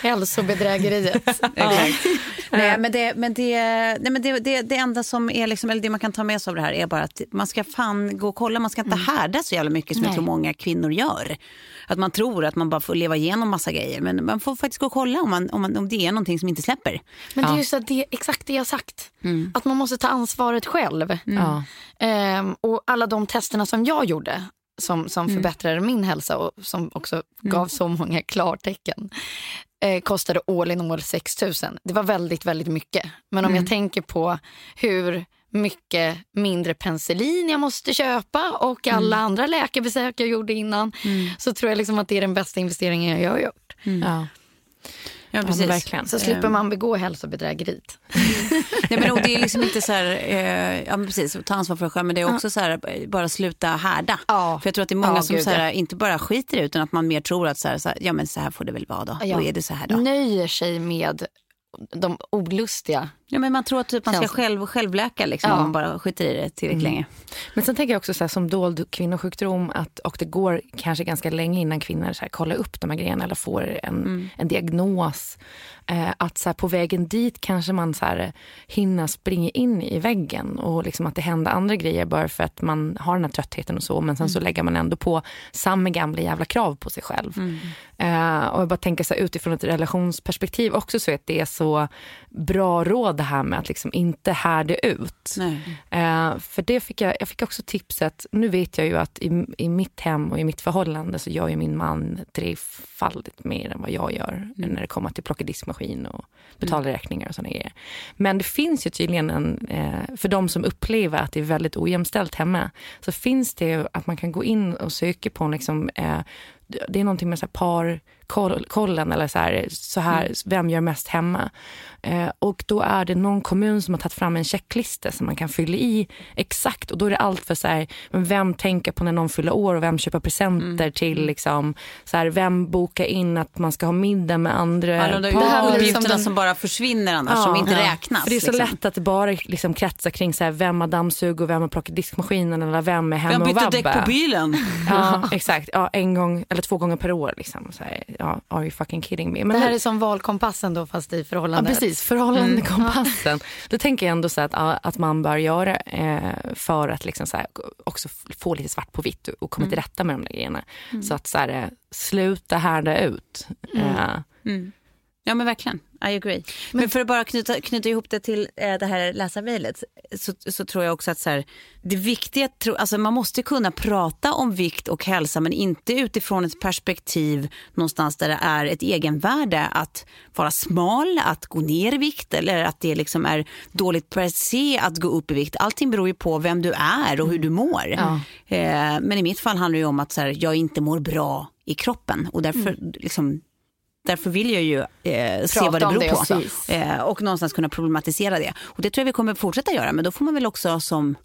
[SPEAKER 3] Hälsobedrägeriet. (laughs)
[SPEAKER 2] Nej, men, det, men, det, nej, men det, det, det enda som är liksom, eller det man kan ta med sig av det här är bara att man ska fan gå och kolla, man ska inte mm. härda så jävla mycket som nej. jag tror många kvinnor gör. Att man tror att man bara får leva igenom massa grejer. Men man får faktiskt gå och kolla om, man, om, man, om det är någonting som inte släpper.
[SPEAKER 3] Men det är ju så det, exakt det jag sagt. Mm. Att man måste ta ansvaret själv. Mm. Ehm, och alla de testerna som jag gjorde som, som mm. förbättrade min hälsa och som också mm. gav så många klartecken eh, kostade all in all 6 000. Det var väldigt, väldigt mycket. Men om jag mm. tänker på hur mycket mindre penicillin jag måste köpa och alla mm. andra läkarbesök jag gjorde innan mm. så tror jag liksom att det är den bästa investeringen jag har gjort.
[SPEAKER 1] Mm. Ja.
[SPEAKER 3] Ja, precis. verkligen. Så slipper man begå hälsobedrägeriet. (laughs)
[SPEAKER 2] Nej, men, det är liksom inte så här, eh, ja, precis, ta ansvar för dig själv, men det är också så här, bara sluta härda. Ja. För jag tror att det är många ja, som så här, inte bara skiter i utan att man mer tror att så här, så här, ja, men så här får det väl vara då. Ja. Då är det så här då.
[SPEAKER 3] Nöjer sig med de olustiga
[SPEAKER 2] Ja, men man tror att typ man ska själv, självläka liksom, ja. om man bara skiter i det tillräckligt mm. länge.
[SPEAKER 1] Men sen tänker jag också så här, som dold kvinnosjukdom att, och det går kanske ganska länge innan kvinnor så här, kollar upp de här grejerna eller får en, mm. en diagnos. Eh, att så här, på vägen dit kanske man så här, hinner springa in i väggen och liksom att det händer andra grejer bara för att man har den här tröttheten och så. Men sen mm. så lägger man ändå på samma gamla jävla krav på sig själv. Mm. Eh, och jag bara tänker så här, utifrån ett relationsperspektiv också så att det är så bra råd det här med att liksom inte härda ut. Eh, för det fick jag, jag fick också tipset, nu vet jag ju att i, i mitt hem och i mitt förhållande så gör ju min man trefaldigt mer än vad jag gör mm. när det kommer till plocka diskmaskin och betala mm. räkningar och sådana grejer. Men det finns ju tydligen en, eh, för de som upplever att det är väldigt ojämställt hemma, så finns det att man kan gå in och söka på en liksom, eh, det är någonting med så här parkollen eller så här, så här mm. vem gör mest hemma? Eh, och då är det någon kommun som har tagit fram en checklista som man kan fylla i exakt och då är det allt för så här, vem tänker på när någon fyller år och vem köper presenter mm. till mm. liksom, så här, vem bokar in att man ska ha middag med andra
[SPEAKER 2] ja, det, par. här uppgifterna som, som bara försvinner annars, ja, som inte ja. räknas.
[SPEAKER 1] För det är så liksom. lätt att det bara liksom kretsar kring så här, vem har dammsug och vem har plockat diskmaskinen eller vem är hemma och vabbar.
[SPEAKER 2] Vem bytte däck på bilen? (laughs)
[SPEAKER 1] Ja, exakt. Ja, en gång eller två gånger per år. Liksom. Så här, ja, are you fucking kidding me?
[SPEAKER 3] Men det här är som valkompassen då fast i förhållande.
[SPEAKER 1] Ja, precis. Förhållandekompassen. Mm. Då tänker jag ändå så att, att man bör göra eh, för att liksom så här, också få lite svart på vitt och komma mm. till rätta med de där grejerna. Mm. Så att så här, sluta härda ut. Mm. Eh, mm.
[SPEAKER 2] Ja men verkligen, I agree. Men, för att bara knyta, knyta ihop det till eh, det här läsarmejlet så, så tror jag också att så här, det viktiga, tro, alltså man måste kunna prata om vikt och hälsa men inte utifrån ett perspektiv någonstans där det är ett egenvärde att vara smal, att gå ner i vikt eller att det liksom är dåligt per se att gå upp i vikt. Allting beror ju på vem du är och hur du mår.
[SPEAKER 1] Ja.
[SPEAKER 2] Eh, men i mitt fall handlar det om att så här, jag inte mår bra i kroppen och därför liksom Därför vill jag ju eh, se vad det beror
[SPEAKER 3] det,
[SPEAKER 2] på eh, och någonstans kunna problematisera det. Och det tror jag vi kommer fortsätta göra men då får man väl också som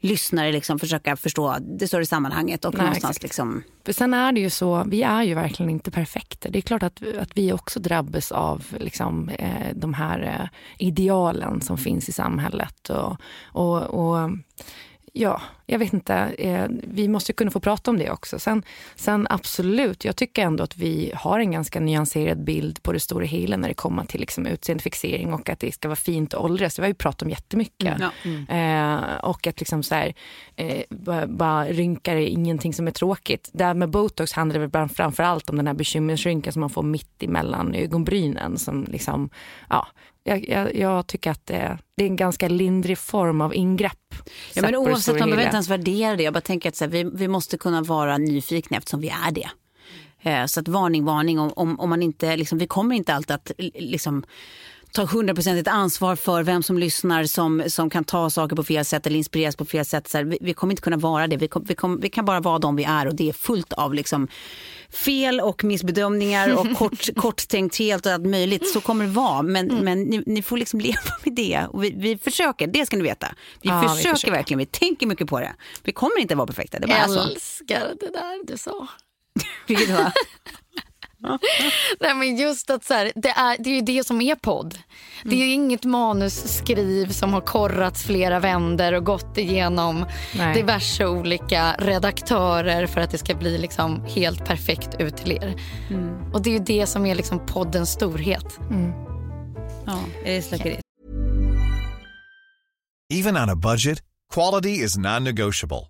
[SPEAKER 2] lyssnare liksom försöka förstå det större sammanhanget och
[SPEAKER 1] Nej,
[SPEAKER 2] någonstans
[SPEAKER 1] exakt.
[SPEAKER 2] liksom
[SPEAKER 1] För sen är det ju så, vi är ju verkligen inte perfekta. Det är klart att, att vi också drabbas av liksom, eh, de här eh, idealen som finns i samhället. Och, och, och ja, jag vet inte, eh, vi måste ju kunna få prata om det också. Sen, sen absolut, jag tycker ändå att vi har en ganska nyanserad bild på det stora hela när det kommer till liksom, utseendefixering och att det ska vara fint att åldras. Det har vi pratat om jättemycket.
[SPEAKER 2] Ja.
[SPEAKER 1] Eh, och att liksom så här, eh, bara, bara rynkar är ingenting som är tråkigt. Där med botox handlar det väl bara framför allt om den här bekymmersrynkan som man får mitt emellan ögonbrynen. Som liksom, ja, jag, jag, jag tycker att det, det är en ganska lindrig form av ingrepp.
[SPEAKER 2] Ja, men oavsett, man behöver inte ens värdera det. Jag bara tänker att så här, vi, vi måste kunna vara nyfikna eftersom vi är det. Eh, så att varning, varning. Om, om, om man inte, liksom, vi kommer inte alltid att liksom, ta hundraprocentigt ansvar för vem som lyssnar som, som kan ta saker på fel sätt eller inspireras på fel sätt. Så här, vi, vi kommer inte kunna vara det. Vi, kom, vi, kom, vi kan bara vara de vi är och det är fullt av liksom, fel och missbedömningar och (laughs) kort, korttänkthet och allt möjligt. Så kommer det vara. Men, men ni, ni får liksom (laughs) leva med det. Och vi, vi försöker, det ska ni veta. Vi
[SPEAKER 1] Ja,
[SPEAKER 2] försöker
[SPEAKER 1] försöker.
[SPEAKER 2] verkligen, vi tänker mycket på det. Vi kommer inte vara perfekta, det bara så.
[SPEAKER 3] Älskar det där du sa. (laughs)
[SPEAKER 2] Vilket var? (laughs)
[SPEAKER 3] Nej, men just att så här, det, är, det är ju det som är podd. Det är ju inget manusskriv som har korrats flera vänder och gått igenom
[SPEAKER 1] Nej.
[SPEAKER 3] diverse olika redaktörer för att det ska bli liksom helt perfekt ut till er. Och det är ju det som är liksom poddens storhet.
[SPEAKER 2] Ja, it is like it is.
[SPEAKER 4] Even on a budget, quality is non-negotiable.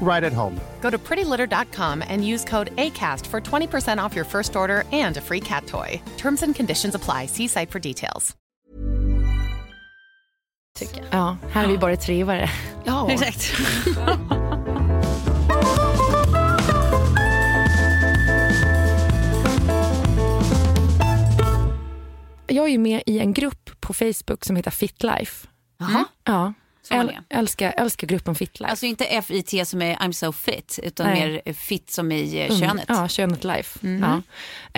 [SPEAKER 5] right at home.
[SPEAKER 6] Go to prettylitter.com and use code ACAST for 20% off your first order and a free cat toy. Terms and conditions apply. See site for details.
[SPEAKER 3] Tycker jag.
[SPEAKER 1] Ja, här är vi bara trevare.
[SPEAKER 3] Ja. (laughs)
[SPEAKER 2] Exakt.
[SPEAKER 1] Jag är ju med i en grupp på Facebook som heter Fitlife.
[SPEAKER 2] Jaha. Mm. Ja.
[SPEAKER 1] Äl, älskar, älskar gruppen Fitlife.
[SPEAKER 2] Alltså inte FIT som är I'm so fit utan
[SPEAKER 1] Nej.
[SPEAKER 2] mer fit som i eh,
[SPEAKER 1] Mm,
[SPEAKER 2] könet.
[SPEAKER 1] Ja, könet life. Ja.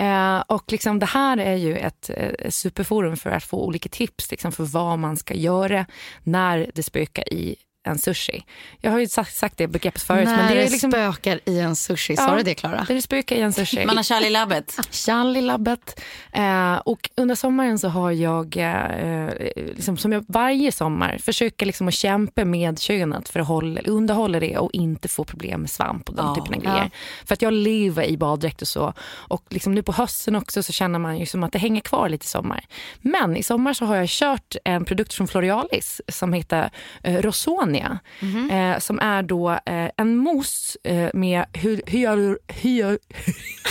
[SPEAKER 1] Eh, och liksom det här är ju ett eh, superforum för att få olika tips liksom, för vad man ska göra när det spökar i en sushi. Jag har ju sagt, sagt det begreppet förut.
[SPEAKER 3] När
[SPEAKER 1] men det
[SPEAKER 3] det
[SPEAKER 1] är liksom,
[SPEAKER 3] spökar i en sushi. Sa
[SPEAKER 1] Ja.
[SPEAKER 3] du det Klara?
[SPEAKER 1] Det spökar i en sushi.
[SPEAKER 2] Man har kärl i labbet.
[SPEAKER 1] Charlie-labbet. Eh, och under sommaren så har jag, eh, liksom, som jag varje sommar, försöker liksom att kämpa med könet för att hålla, underhålla det och inte få problem med svamp och den
[SPEAKER 2] Ja,
[SPEAKER 1] typen av grejer. För att jag lever i baddräkt och så. Och liksom nu på hösten också så känner man ju som att det hänger kvar lite i sommar. Men i sommar så har jag kört en produkt från Florealis som heter eh, Rosoni Rosonia. Eh, som är då eh, en mousse eh, med hy, hyalur, hyal,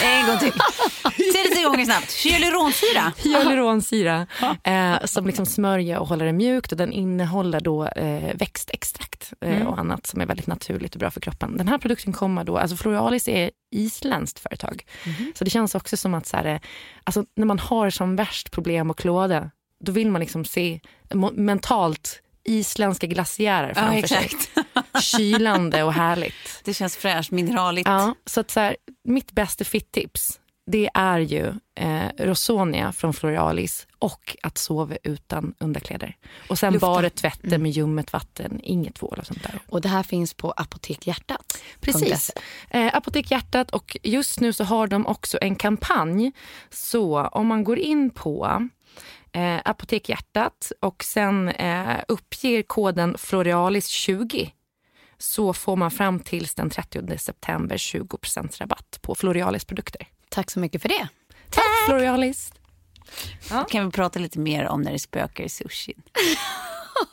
[SPEAKER 2] En gång till. (laughs) Säg det tre gånger snabbt. Hyaluronsyra.
[SPEAKER 1] hyaluronsyra eh, som liksom smörjer och håller det mjukt och den innehåller då eh, växtextrakt eh, och annat som är väldigt naturligt och bra för kroppen. Den här produkten kommer då, alltså Floralis är isländskt företag. Så det känns också som att så här, eh, alltså, när man har som värst problem och klåda, då vill man liksom se mentalt isländska glaciärer
[SPEAKER 2] Ja,
[SPEAKER 1] framför sig.
[SPEAKER 2] exakt. (laughs)
[SPEAKER 1] Kylande och härligt.
[SPEAKER 2] Det känns fräscht, mineraligt.
[SPEAKER 1] Ja, så att så här, mitt bästa fit-tips det är ju eh, Rosonia från Floralis och att sova utan underkläder. Och sen
[SPEAKER 2] Lufta.
[SPEAKER 1] bara tvätta med ljummet vatten, inget tvål och sånt där.
[SPEAKER 3] Och det här finns på Apotek Hjärtat.
[SPEAKER 1] Precis. Eh, Apotek Hjärtat och just nu så har de också en kampanj. Så om man går in på eh, Apotek Hjärtat och sen eh, uppger koden Floralis20 så får man fram tills den 30 september 20% rabatt på Floralis produkter.
[SPEAKER 3] Tack så mycket för det.
[SPEAKER 1] Tack Floralis!
[SPEAKER 2] Kan vi prata lite mer om när det spökar i sushin? (laughs)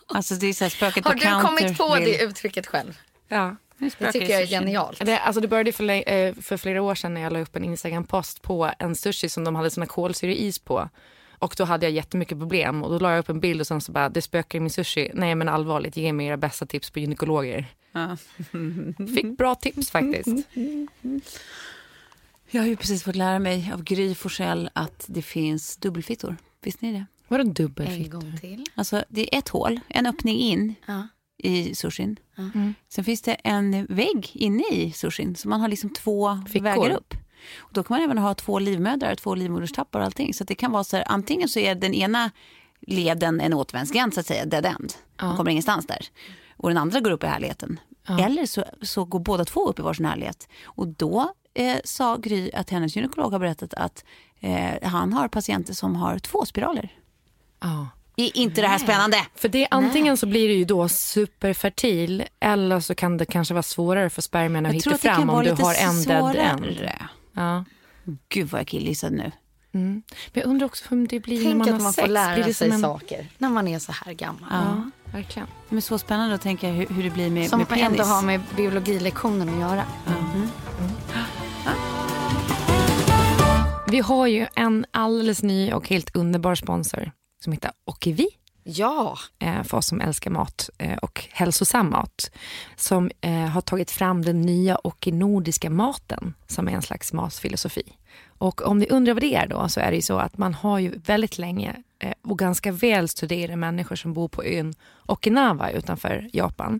[SPEAKER 2] Alltså det är så här spöket
[SPEAKER 3] Har du
[SPEAKER 2] counter
[SPEAKER 3] kommit på
[SPEAKER 2] vill-
[SPEAKER 3] det uttrycket själv?
[SPEAKER 1] Ja.
[SPEAKER 3] Det tycker jag är genialt.
[SPEAKER 1] Det, alltså det började för, eh, för flera år sedan när jag la upp en Instagram-post på en sushi som de hade såna kolsyreis på. Och då hade jag jättemycket problem och då la jag upp en bild och sen så bara, det spökar i min sushi. Nej men allvarligt, ge mig era bästa tips på gynekologer.
[SPEAKER 2] Ja.
[SPEAKER 1] Fick bra tips faktiskt. (laughs)
[SPEAKER 2] Jag har ju precis fått lära mig av Gry Forssell att det finns dubbelfittor. Visste ni det?
[SPEAKER 1] Vadå
[SPEAKER 3] En
[SPEAKER 1] dubbelfitt?
[SPEAKER 3] gång till.
[SPEAKER 2] Alltså det är ett hål, en öppning in
[SPEAKER 3] Ja.
[SPEAKER 2] i sushin.
[SPEAKER 1] Mm.
[SPEAKER 2] Sen finns det en vägg inne i sushin så man har liksom två
[SPEAKER 1] Fickor.
[SPEAKER 2] vägar upp. Och då kan man även ha två livmödrar, två livmoderstappar och allting. Så det kan vara så här, antingen så är den ena leden en återvändsgränd så att säga, dead end. Man kommer ingenstans där. Och den andra går upp i härligheten. Eller så, så går båda två upp i varsin härlighet. Och då eh, sa Gry att hennes gynekolog har berättat att eh, han har patienter som har två spiraler.
[SPEAKER 1] Ja.
[SPEAKER 2] Är inte det här spännande?
[SPEAKER 1] För det, antingen så blir du ju då superfertil eller så kan det kanske vara svårare för spermierna att hitta
[SPEAKER 2] det
[SPEAKER 1] fram om du har en dead end. Ja.
[SPEAKER 2] Gud vad jag killgissade nu.
[SPEAKER 1] Mm. Men jag undrar också hur det blir när
[SPEAKER 3] Tänk
[SPEAKER 1] man
[SPEAKER 3] att
[SPEAKER 1] har
[SPEAKER 3] man
[SPEAKER 1] sex.
[SPEAKER 3] får lära
[SPEAKER 1] blir det
[SPEAKER 3] sig
[SPEAKER 1] som en...
[SPEAKER 3] saker när man är så här gammal.
[SPEAKER 1] Ja, verkligen.
[SPEAKER 2] Men så spännande att tänka hur, hur det blir med,
[SPEAKER 3] Som
[SPEAKER 2] med penis.
[SPEAKER 3] ändå har med biologilektionen att göra.
[SPEAKER 1] Vi har ju en alldeles ny och helt underbar sponsor som heter Okivi.
[SPEAKER 3] Ja,
[SPEAKER 1] eh, för oss som älskar mat eh, och hälsosam mat. Som eh, har tagit fram den nya och nordiska maten som är en slags matfilosofi. Och om ni undrar vad det är då så är det ju så att man har ju väldigt länge och ganska väl studerade människor som bor på ön Okinawa utanför Japan.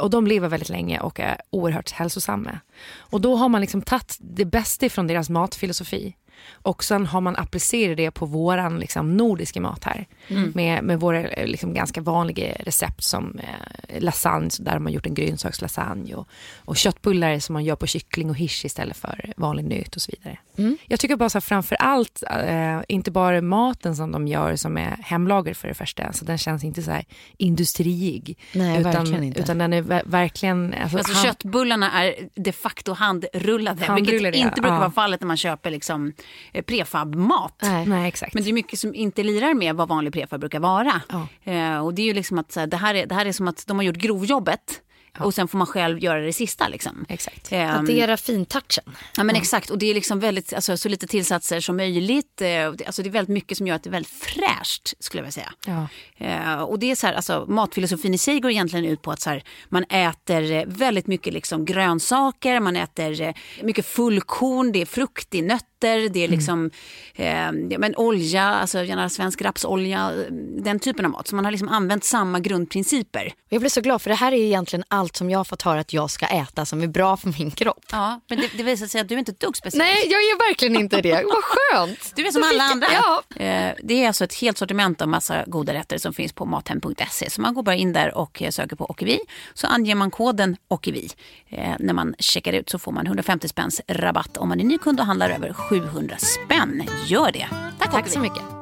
[SPEAKER 1] Och de lever väldigt länge och är oerhört hälsosamma. Och då har man liksom tagit det bästa från deras matfilosofi och sen har man applicerat det på våran liksom, nordiska mat här. Med, med våra eh, liksom, ganska vanliga recept som eh, lasagne, där har man gjort en grönsakslasagne. Och, och köttbullar som man gör på kyckling och hirs istället för vanlig nöt och så vidare. Jag tycker bara så här, framför allt, eh, inte bara maten som de gör som är hemlager för det första, så den känns inte så här industriig.
[SPEAKER 3] Nej,
[SPEAKER 1] utan,
[SPEAKER 3] verkligen inte.
[SPEAKER 1] Utan den är ver- verkligen... Alltså,
[SPEAKER 2] Alltså
[SPEAKER 1] han-
[SPEAKER 2] köttbullarna är de facto handrullade,
[SPEAKER 1] Handrullade,
[SPEAKER 2] vilket inte brukar
[SPEAKER 1] Ja.
[SPEAKER 2] vara fallet när man köper liksom, eh, prefab-mat.
[SPEAKER 3] Nej.
[SPEAKER 1] Nej, exakt.
[SPEAKER 2] Men det är mycket som inte lirar med vad vanlig prefab brukar vara.
[SPEAKER 1] Ja.
[SPEAKER 2] Eh, och det är ju liksom att så här, det, här är, det här är som att de har gjort grovjobbet och sen får man själv göra det sista. Liksom.
[SPEAKER 1] Exakt.
[SPEAKER 2] Ehm,
[SPEAKER 3] addera fintouchen.
[SPEAKER 2] Ja men exakt och det är liksom väldigt, alltså, så lite tillsatser som möjligt. Eh, Alltså det är väldigt mycket som gör att det är väldigt fräscht skulle jag vilja säga.
[SPEAKER 1] Ja.
[SPEAKER 2] Eh, och det är så här, alltså, matfilosofin i sig går egentligen ut på att så här, man äter eh, väldigt mycket liksom, grönsaker, man äter mycket fullkorn, det är frukt, det är nötter, det är liksom eh, ja, men olja, alltså gärna svensk rapsolja, eh, den typen av mat. Så man har liksom använt samma grundprinciper.
[SPEAKER 3] Jag blir så glad för det här är egentligen allt som jag har fått höra att jag ska äta som är bra för min kropp.
[SPEAKER 2] Ja, men det, det visar sig att du är inte ett dugg speciell.
[SPEAKER 3] Nej, jag är verkligen inte det. Vad skönt.
[SPEAKER 2] Du är som alla andra.
[SPEAKER 3] Ja.
[SPEAKER 2] Eh, Det är alltså ett helt sortiment av massa goda rätter som finns på mathem.se. Så man går bara in där och eh, söker på Okivi. Så anger man koden Okivi. Eh, När man checkar ut så får man 150 spänns rabatt om man är ny kund och handlar över 700 spänn. Gör det. Tack,
[SPEAKER 3] Tack så mycket.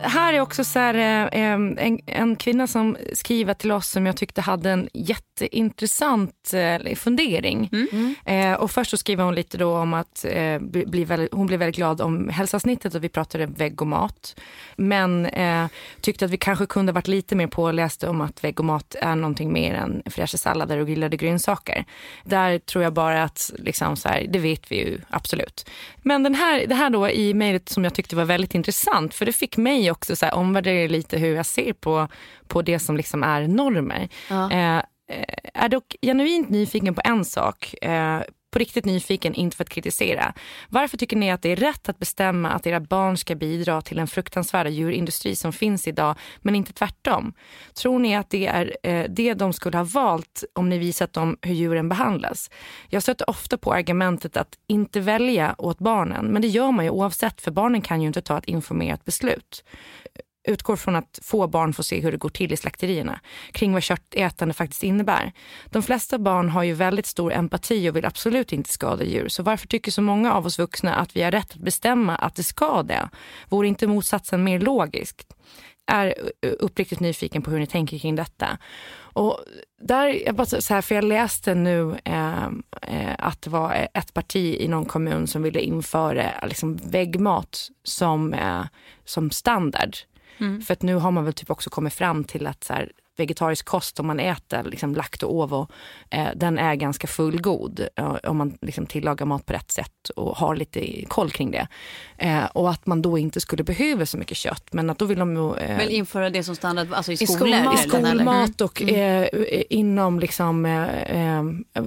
[SPEAKER 1] Här är också så här, eh, en, en kvinna som skriver till oss som jag tyckte hade en jätte jätteintressant eh, fundering.
[SPEAKER 2] Mm.
[SPEAKER 1] Eh, och först så skriver hon lite då om att eh, bli, bli väldigt, hon blev väldigt glad om hälsoavsnittet och vi pratade vägg och mat. Men eh, tyckte att vi kanske kunde varit lite mer pålästa om att vägg och mat är någonting mer än fräscha sallader och grillade grönsaker. Där tror jag bara att, liksom så här, det vet vi ju absolut. Men den här, det här då i mejlet som jag tyckte var väldigt intressant, för det fick mig också så här, omvärdera lite hur jag ser på, på det som liksom är normer.
[SPEAKER 3] Ja.
[SPEAKER 1] Eh, eh, är dock genuint nyfiken på en sak. Eh, på riktigt nyfiken, inte för att kritisera. Varför tycker ni att det är rätt att bestämma att era barn ska bidra till den fruktansvärda djurindustri som finns idag, men inte tvärtom? Tror ni att det är eh, det de skulle ha valt om ni visat dem hur djuren behandlas? Jag stöter ofta på argumentet att inte välja åt barnen, men det gör man ju oavsett, för barnen kan ju inte ta ett informerat beslut utgår från att få barn får se hur det går till i slakterierna kring vad köttätande faktiskt innebär. De flesta barn har ju väldigt stor empati och vill absolut inte skada djur. Så varför tycker så många av oss vuxna att vi har rätt att bestämma att det ska det? Vore inte motsatsen mer logiskt? är eh, uppriktigt nyfiken på hur ni tänker kring detta. Och där, jag bara så här, för jag läste nu eh, eh att det var ett parti i någon kommun som ville införa liksom, väggmat som, eh, som standard. För att nu har man väl typ också kommit fram till att så här, vegetarisk kost om man äter liksom lakt och ovo, eh, den är ganska fullgod eh, om man liksom tillagar mat på rätt sätt och har lite koll kring det. Eh, och att man då inte skulle behöva så mycket kött. Men att då vill de eh,
[SPEAKER 2] Men införa det som standard alltså i
[SPEAKER 1] i
[SPEAKER 2] skolor?
[SPEAKER 1] skolmat,
[SPEAKER 2] eller?
[SPEAKER 1] skolmat och eh, inom liksom, eh, eh,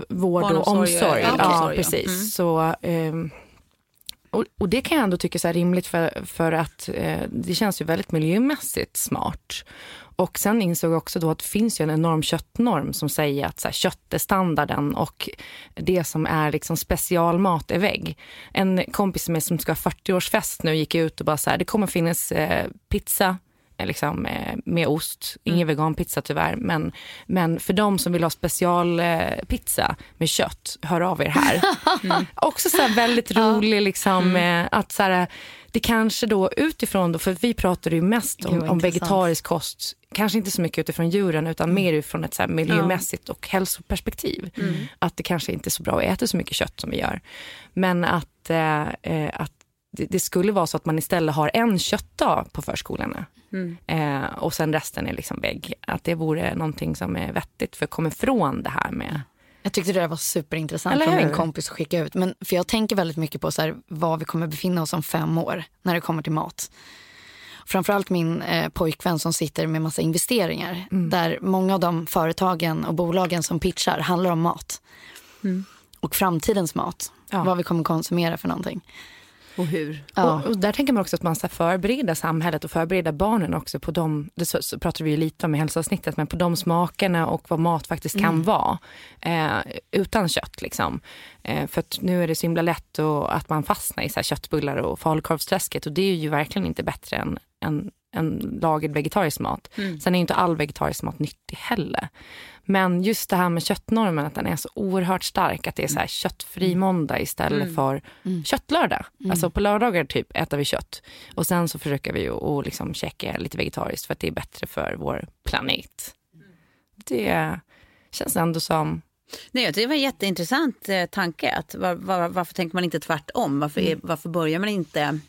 [SPEAKER 1] vård och omsorg.
[SPEAKER 2] ja, omsorg, ja.
[SPEAKER 1] precis.
[SPEAKER 2] Mm.
[SPEAKER 1] Så, ehm, och, och det kan jag ändå tycka är rimligt för, för att eh, det känns ju väldigt miljömässigt smart. Och sen insåg jag också då att det finns ju en enorm köttnorm som säger att så här, kött är standarden och det som är liksom specialmat är vägg. En kompis med som ska ha 40-årsfest nu gick ut och bara så här, det kommer finnas eh, pizza liksom, eh, med ost. Ingen veganpizza tyvärr. Men, men för de som vill ha specialpizza eh, pizza med kött, hör av er här. (laughs) Också så här väldigt rolig, liksom, eh, att så här, det kanske då utifrån, då, för vi pratar ju mest om, om vegetarisk kost, kanske inte så mycket utifrån djuren utan mer utifrån ett så här miljömässigt och hälsoperspektiv. Att det kanske inte är så bra att äta så mycket kött som vi gör. Men att, eh, eh, att det, det skulle vara så att man istället har en köttdag på förskolorna. Eh, och sen resten är liksom vägg. Att det vore någonting som är vettigt för att komma ifrån det här med
[SPEAKER 3] Jag tyckte det där var superintressant
[SPEAKER 1] Eller
[SPEAKER 3] från min kompis att skicka ut. Men, för jag tänker väldigt mycket på så här, var vi kommer befinna oss om fem år när det kommer till mat. Framförallt min eh, pojkvän som sitter med massa investeringar. Där många av de företagen och bolagen som pitchar handlar om mat. Och framtidens mat.
[SPEAKER 1] Ja.
[SPEAKER 3] Vad vi kommer konsumera för någonting.
[SPEAKER 2] Och hur?
[SPEAKER 3] Ja.
[SPEAKER 1] Och, och där tänker man också att man ska förbereda samhället och förbereda barnen också på de, det så, så pratar vi ju lite om i hälsoavsnittet, men på de smakerna och vad mat faktiskt kan vara eh, utan kött. Liksom. Eh, för nu är det så himla lätt och, att man fastnar i så här köttbullar och falukorvsträsket och det är ju verkligen inte bättre än, än, än lagad vegetarisk mat. Sen är inte all vegetarisk mat nyttig heller. Men just det här med köttnormen, att den är så oerhört stark. Att det är så här köttfri måndag istället för köttlördag. Alltså på lördagar typ äter vi kött. Och sen så försöker vi ju att liksom käka lite vegetariskt för att det är bättre för vår planet. Det känns ändå som...
[SPEAKER 2] Nej, det var en jätteintressant eh, tanke. Att var, var, varför tänker man inte tvärtom? Varför, är, varför börjar man inte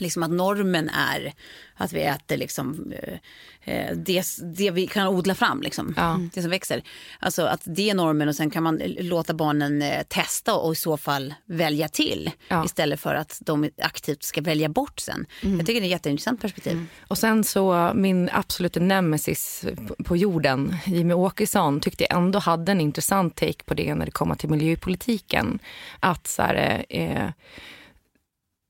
[SPEAKER 2] liksom att normen är att vi äter liksom, eh, eh, det, det vi kan odla fram, liksom,
[SPEAKER 1] Ja.
[SPEAKER 2] det som växer. Alltså att det är normen och sen kan man låta barnen eh, testa och i så fall välja till
[SPEAKER 1] Ja.
[SPEAKER 2] istället för att de aktivt ska välja bort sen. Jag tycker det är ett jätteintressant perspektiv.
[SPEAKER 1] Och sen så min absoluta nemesis på- på jorden, Jimmy Åkesson, tyckte jag ändå hade en intressant take på det när det kommer till miljöpolitiken. Att så här, eh,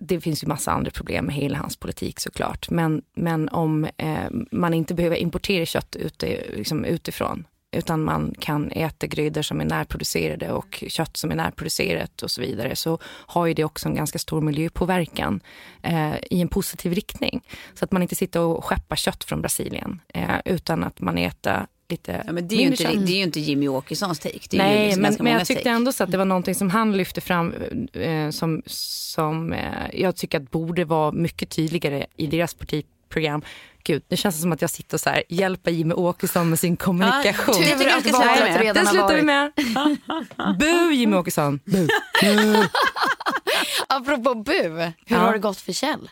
[SPEAKER 1] det finns ju massa andra problem med hela hans politik såklart. Men, men om eh, man inte behöver importera kött ute, liksom utifrån utan man kan äta grödor som är närproducerade och kött som är närproducerat och så vidare så har ju det också en ganska stor miljöpåverkan eh, i en positiv riktning. Så att man inte sitter och skeppar kött från Brasilien eh, utan att man äter lite
[SPEAKER 2] Ja, men det, är ju
[SPEAKER 1] mindre
[SPEAKER 2] inte, det är ju inte Jimmy Åkessons take. Det är
[SPEAKER 1] Nej,
[SPEAKER 2] liksom
[SPEAKER 1] men, men jag tyckte
[SPEAKER 2] take.
[SPEAKER 1] ändå så att det var någonting som han lyfte fram eh, som, som eh, jag tycker att borde vara mycket tydligare i deras partiprogram. Gud, nu känns det som att jag sitter och så här, hjälper Jimmy Åkesson med sin kommunikation.
[SPEAKER 2] Ja,
[SPEAKER 3] Tur att
[SPEAKER 2] sluta med.
[SPEAKER 3] har
[SPEAKER 1] slutar vi med. Bu Jimmy Åkesson. Bu.
[SPEAKER 3] Apropå bu, hur
[SPEAKER 1] Ja.
[SPEAKER 3] har det gått för Kjell?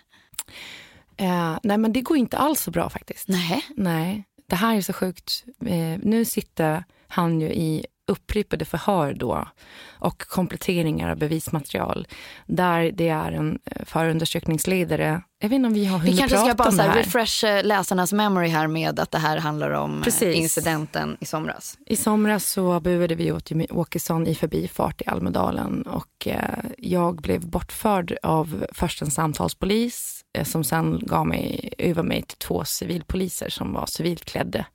[SPEAKER 1] Eh, nej men det går inte alls så bra faktiskt.
[SPEAKER 3] Nej.
[SPEAKER 1] Nej, det här är så sjukt. Eh, nu sitter han ju i upprepade förhör då och kompletteringar av bevismaterial där det är en eh, förundersökningsledare. Jag vet inte om vi har
[SPEAKER 3] Vi
[SPEAKER 1] hunnit
[SPEAKER 3] kanske ska
[SPEAKER 1] prata
[SPEAKER 3] bara
[SPEAKER 1] om
[SPEAKER 3] så
[SPEAKER 1] det
[SPEAKER 3] här,
[SPEAKER 1] här.
[SPEAKER 3] refresh läsarnas memory här med att det här handlar om eh,
[SPEAKER 1] Precis.
[SPEAKER 3] incidenten i somras.
[SPEAKER 1] I somras så buade vi åt Jimmy Åkesson i förbifart i Almedalen och eh, jag blev bortförd av först en samtalspolis som sen gav mig, över mig till två civilpoliser som var civilt klädda.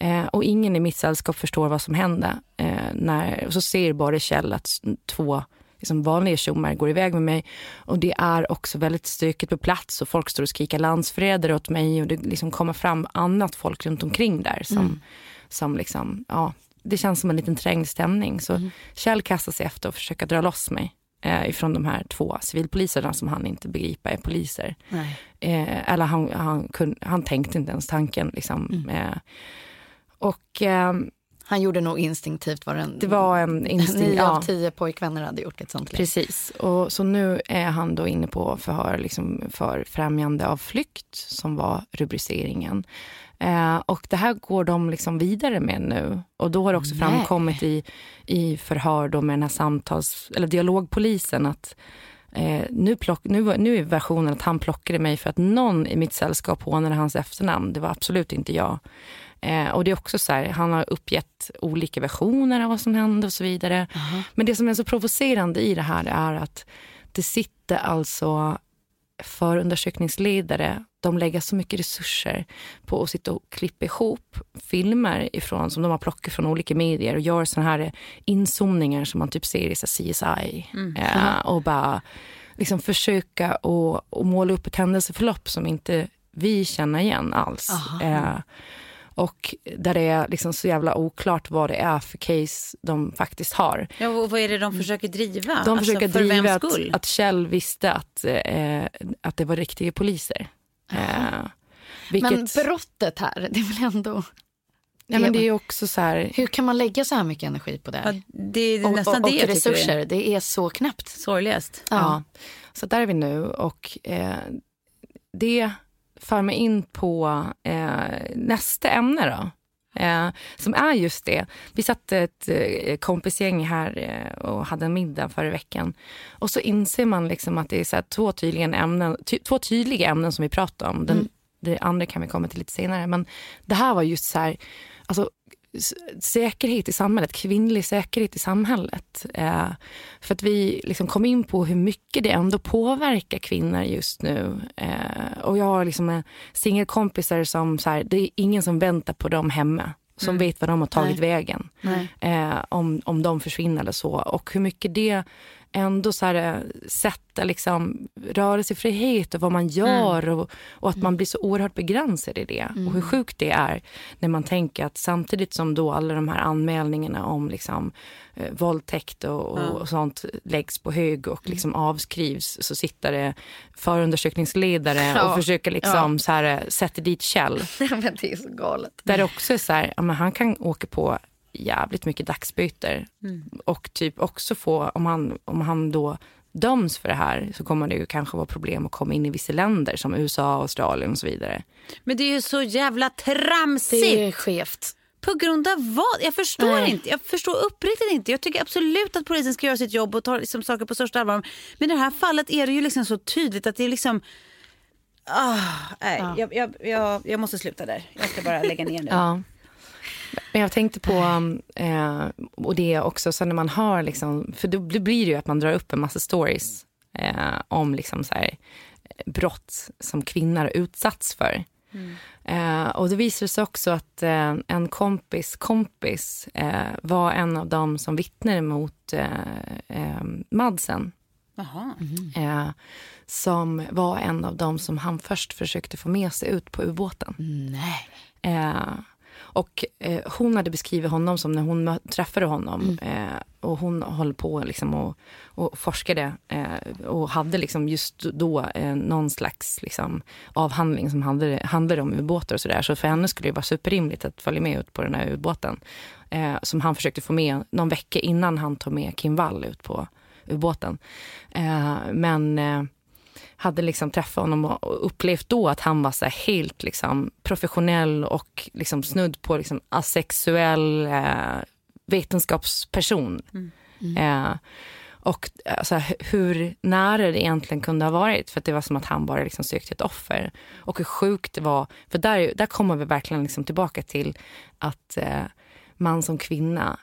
[SPEAKER 1] Eh, och ingen i mitt sällskap förstår vad som hände. Eh, när, och så ser bara Kjell att två liksom vanliga tjommar går iväg med mig. Och det är också väldigt stökigt på plats och folk står och skriker landsförrädare åt mig och det liksom kommer fram annat folk runt omkring där som, som liksom, ja, det känns som en liten trängd stämning. Så Kjell kastar sig efter och försöker dra loss mig eh, ifrån de här två civilpoliserna som han inte begriper är poliser. Eh, eller han, han, kun, han tänkte inte ens tanken. Liksom. Eh, och eh,
[SPEAKER 3] Han gjorde nog instinktivt vad den
[SPEAKER 1] det var en (laughs) instinkt.
[SPEAKER 3] nio
[SPEAKER 1] ja.
[SPEAKER 3] av tio pojkvänner hade gjort ett sånt.
[SPEAKER 1] Precis. Och så nu är han då inne på förhör liksom för främjande av flykt, som var rubriceringen. Eh, och det här går de liksom vidare med nu. Och då har det också
[SPEAKER 3] Nej.
[SPEAKER 1] framkommit i, i förhör då med den här samtals, eller dialogpolisen att eh, nu, plock, nu, nu är versionen att han plockade mig för att någon i mitt sällskap hånade hans efternamn. Det var absolut inte jag. Eh, och det är också så här, han har uppgett olika versioner av vad som hände och så vidare. Men det som är så provocerande i det här är att det sitter alltså förundersökningsledare, de lägger så mycket resurser på att sitta och klippa ihop filmer ifrån, som de har plockat från olika medier och gör såna här inzoomningar som man typ ser i så CSI. Eh, och bara liksom försöka och, och måla upp ett händelseförlopp som inte vi känner igen alls. Eh, och där det är liksom så jävla oklart vad det är för case de faktiskt har.
[SPEAKER 2] Ja, och vad är det de försöker driva?
[SPEAKER 1] De
[SPEAKER 2] Alltså,
[SPEAKER 1] försöker
[SPEAKER 2] för
[SPEAKER 1] driva att, att Kjell visste att, eh, att det var riktiga poliser. Eh, vilket,
[SPEAKER 3] Men brottet här, det är väl ändå...
[SPEAKER 1] ja, men det är också så här,
[SPEAKER 3] Hur kan man lägga så här mycket energi på det?
[SPEAKER 2] Ja, det är
[SPEAKER 3] och,
[SPEAKER 2] nästan
[SPEAKER 3] och,
[SPEAKER 2] det
[SPEAKER 3] och
[SPEAKER 2] jag tycker
[SPEAKER 3] resurser, det är så knäppt.
[SPEAKER 2] sorgligast.
[SPEAKER 1] Ja. Så där är vi nu och eh, det för mig in på eh, nästa ämne då. Eh, som är just det. Vi satt ett eh, kompisgäng här eh, och hade en middag förra veckan. Och så inser man liksom att det är så två, tydliga ämnen, ty, två tydliga ämnen som vi pratar om. Den, Det andra kan vi komma till lite senare. Men det här var just så här, alltså, säkerhet i samhället, kvinnlig säkerhet i samhället. Eh, för att vi liksom kom in på hur mycket det ändå påverkar kvinnor just nu. Eh, och jag har liksom singelkompisar som, så här, det är ingen som väntar på dem hemma. Som vet vad de har tagit vägen. Eh, om, om de försvinner eller så. Och hur mycket det ändå så här, eh, sätter liksom rörelsefrihet och vad man gör och, och att man blir så oerhört begränsad i det. Och hur sjukt det är när man tänker att samtidigt som då alla de här anmälningarna om liksom, eh, våldtäkt och, och, och sånt läggs på hög och liksom avskrivs så sitter det förundersökningsledare
[SPEAKER 3] Ja.
[SPEAKER 1] och försöker liksom så här, eh, sätta dit Kjell. (laughs)
[SPEAKER 3] det är så galet.
[SPEAKER 1] Där det också är så här, ja, men han kan åka på jävligt mycket dagsböter. Och typ också få, om han, om han då döms för det här så kommer det ju kanske vara problem att komma in i vissa länder som USA, Australien och så vidare.
[SPEAKER 2] Men det är ju så jävla tramsigt.
[SPEAKER 3] Det är skevt.
[SPEAKER 2] På grund av vad? Jag förstår inte. Jag förstår uppriktigt inte. Jag tycker absolut att polisen ska göra sitt jobb och ta liksom saker på största allvar. Men i det här fallet är det ju liksom så tydligt att det är liksom... Ah, nej, jag, jag, jag, jag måste sluta där. Jag ska bara lägga ner nu.
[SPEAKER 1] Ja. Men jag tänkte på, eh, och det också, så när man har liksom, för då blir det ju att man drar upp en massa stories eh, om liksom så här, brott som kvinnor har utsatts för. Eh, och det visade sig också att eh, en kompis kompis eh, var en av dem som vittnade mot eh, eh, Madsen. Eh, som var en av dem som han först försökte få med sig ut på ubåten.
[SPEAKER 3] Nej.
[SPEAKER 1] Och eh, hon hade beskrivit honom som när hon träffade honom. Eh, och hon höll på liksom och, och forskade eh, och hade liksom just då eh, någon slags liksom, avhandling som handlade, handlade om ubåtar och sådär. Så för henne skulle det vara superrimligt att följa med ut på den här ubåten. Eh, som han försökte få med någon vecka innan han tog med Kim Wall ut på ubåten. Eh, men eh, hade liksom träffat honom och upplevt då att han var så helt liksom professionell och liksom snudd på liksom asexuell eh, vetenskapsperson. Mm. Mm. Eh, och alltså, hur nära det egentligen kunde ha varit. För det var som att han bara liksom sökte ett offer. Och hur sjukt det var. För där, där kommer vi verkligen liksom tillbaka till att eh, man som kvinna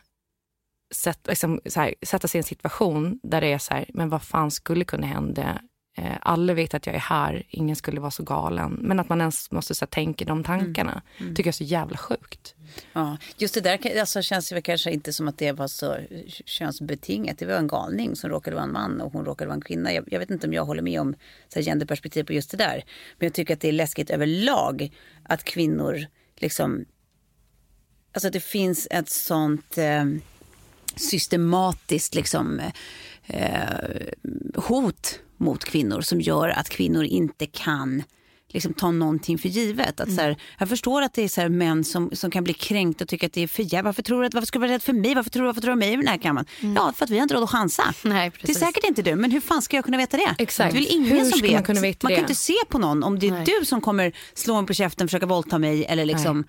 [SPEAKER 1] sätt, liksom, här, sätta sig i en situation där det är så här, men vad fan skulle kunna hända alla vet att jag är här, ingen skulle vara så galen. Men att man ens måste så, tänka de tankarna mm. Mm. tycker jag är så jävla sjukt.
[SPEAKER 2] Ja, just det där alltså, känns det kanske inte som att det var så könsbetingat. Det var en galning som råkade vara en man och hon råkade vara en kvinna. Jag, jag vet inte om jag håller med om så här, genderperspektiv på just det där. Men jag tycker att det är läskigt överlag att kvinnor liksom... Alltså det finns ett sånt eh, systematiskt liksom eh, hot mot kvinnor som gör att kvinnor inte kan liksom ta någonting för givet. Att, mm. så här, jag förstår att det är så här, män som, som kan bli kränkta och tycka att det är för jävligt. Varför, tror du att, varför ska du vara rädd för mig? Varför tror du, varför tror du mig i den här kammaren? Mm. Ja, för att vi har inte råd att chansa.
[SPEAKER 3] Nej,
[SPEAKER 2] det är säkert inte du, men hur fan ska jag kunna veta det?
[SPEAKER 1] Exakt.
[SPEAKER 2] Det är väl ingen
[SPEAKER 1] hur
[SPEAKER 2] som vet.
[SPEAKER 1] Man, kunna veta
[SPEAKER 2] man kan inte se på någon om det är Nej. du som kommer slå mig på käften, försöka våldta mig eller liksom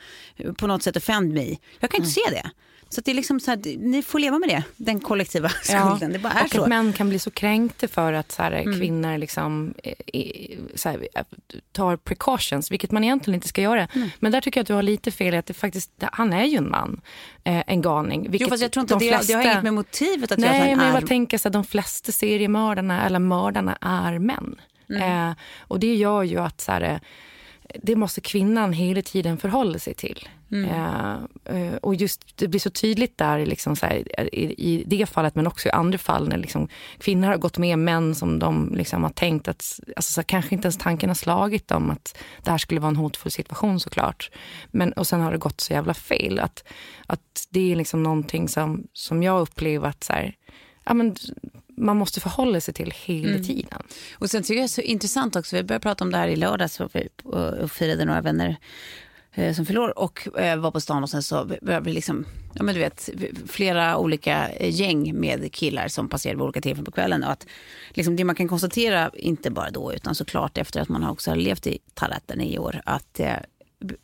[SPEAKER 2] på något sätt offend mig. Jag kan inte mm. se det. Så det är liksom så här, ni får leva med det, den kollektiva (laughs) skulden. Ja, det bara är
[SPEAKER 1] och
[SPEAKER 2] så.
[SPEAKER 1] att män kan bli så kränkta för att så här, mm. kvinnor liksom, så här, tar precautions, vilket man egentligen inte ska göra. Mm. Men där tycker jag att du har lite fel att det faktiskt, han är ju en man, eh, en galning.
[SPEAKER 2] Jo, fast jag tror inte de det, flesta, det har inget med motivet att
[SPEAKER 1] nej,
[SPEAKER 2] göra.
[SPEAKER 1] Nej, men
[SPEAKER 2] jag
[SPEAKER 1] är... tänker att de flesta seriemördarna eller mördarna är män. Mm. Eh, och det gör ju att så här, det måste kvinnan hela tiden förhålla sig till. Mm. Uh, och just det blir så tydligt där liksom så här, i, i, det fallet men också i andra fall när liksom, kvinnor har gått med män som de liksom har tänkt att, alltså så här, kanske inte ens tanken har slagit dem att det här skulle vara en hotfull situation såklart. Men, och sen har det gått så jävla fel. Att, att det är liksom någonting som, som jag upplever att så här, ja, men, man måste förhålla sig till hela mm. tiden.
[SPEAKER 2] Och sen tycker jag det är så intressant också, vi började prata om det här i lördags och firade några vänner eh, Eh, som förlor och eh, var på stan och sen så började vi liksom, ja men du vet, flera olika eh, gäng med killar som passerade vid olika tillfällen på kvällen. Och att liksom det man kan konstatera, inte bara då utan såklart efter att man också har levt i Tarätten i år, att eh,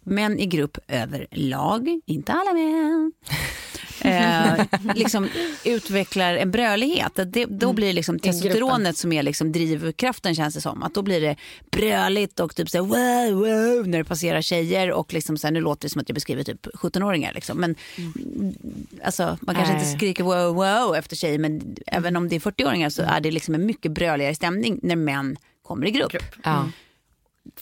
[SPEAKER 2] män i grupp överlag, inte alla män, (laughs) eh, liksom utvecklar en brölighet. Det, då mm. blir liksom testosteronet som är liksom drivkraften känns det som. Att då blir det bröligt och typ så här, wow, wow, när det passerar tjejer och liksom så här, nu låter det som att jag beskriver typ 17-åringar liksom. Men mm. alltså, man kanske äh. inte skriker wow, wow efter tjejer men mm. även om det är 40-åringar så är det liksom en mycket bröligare stämning när män kommer i grupp. grupp.
[SPEAKER 1] Ja.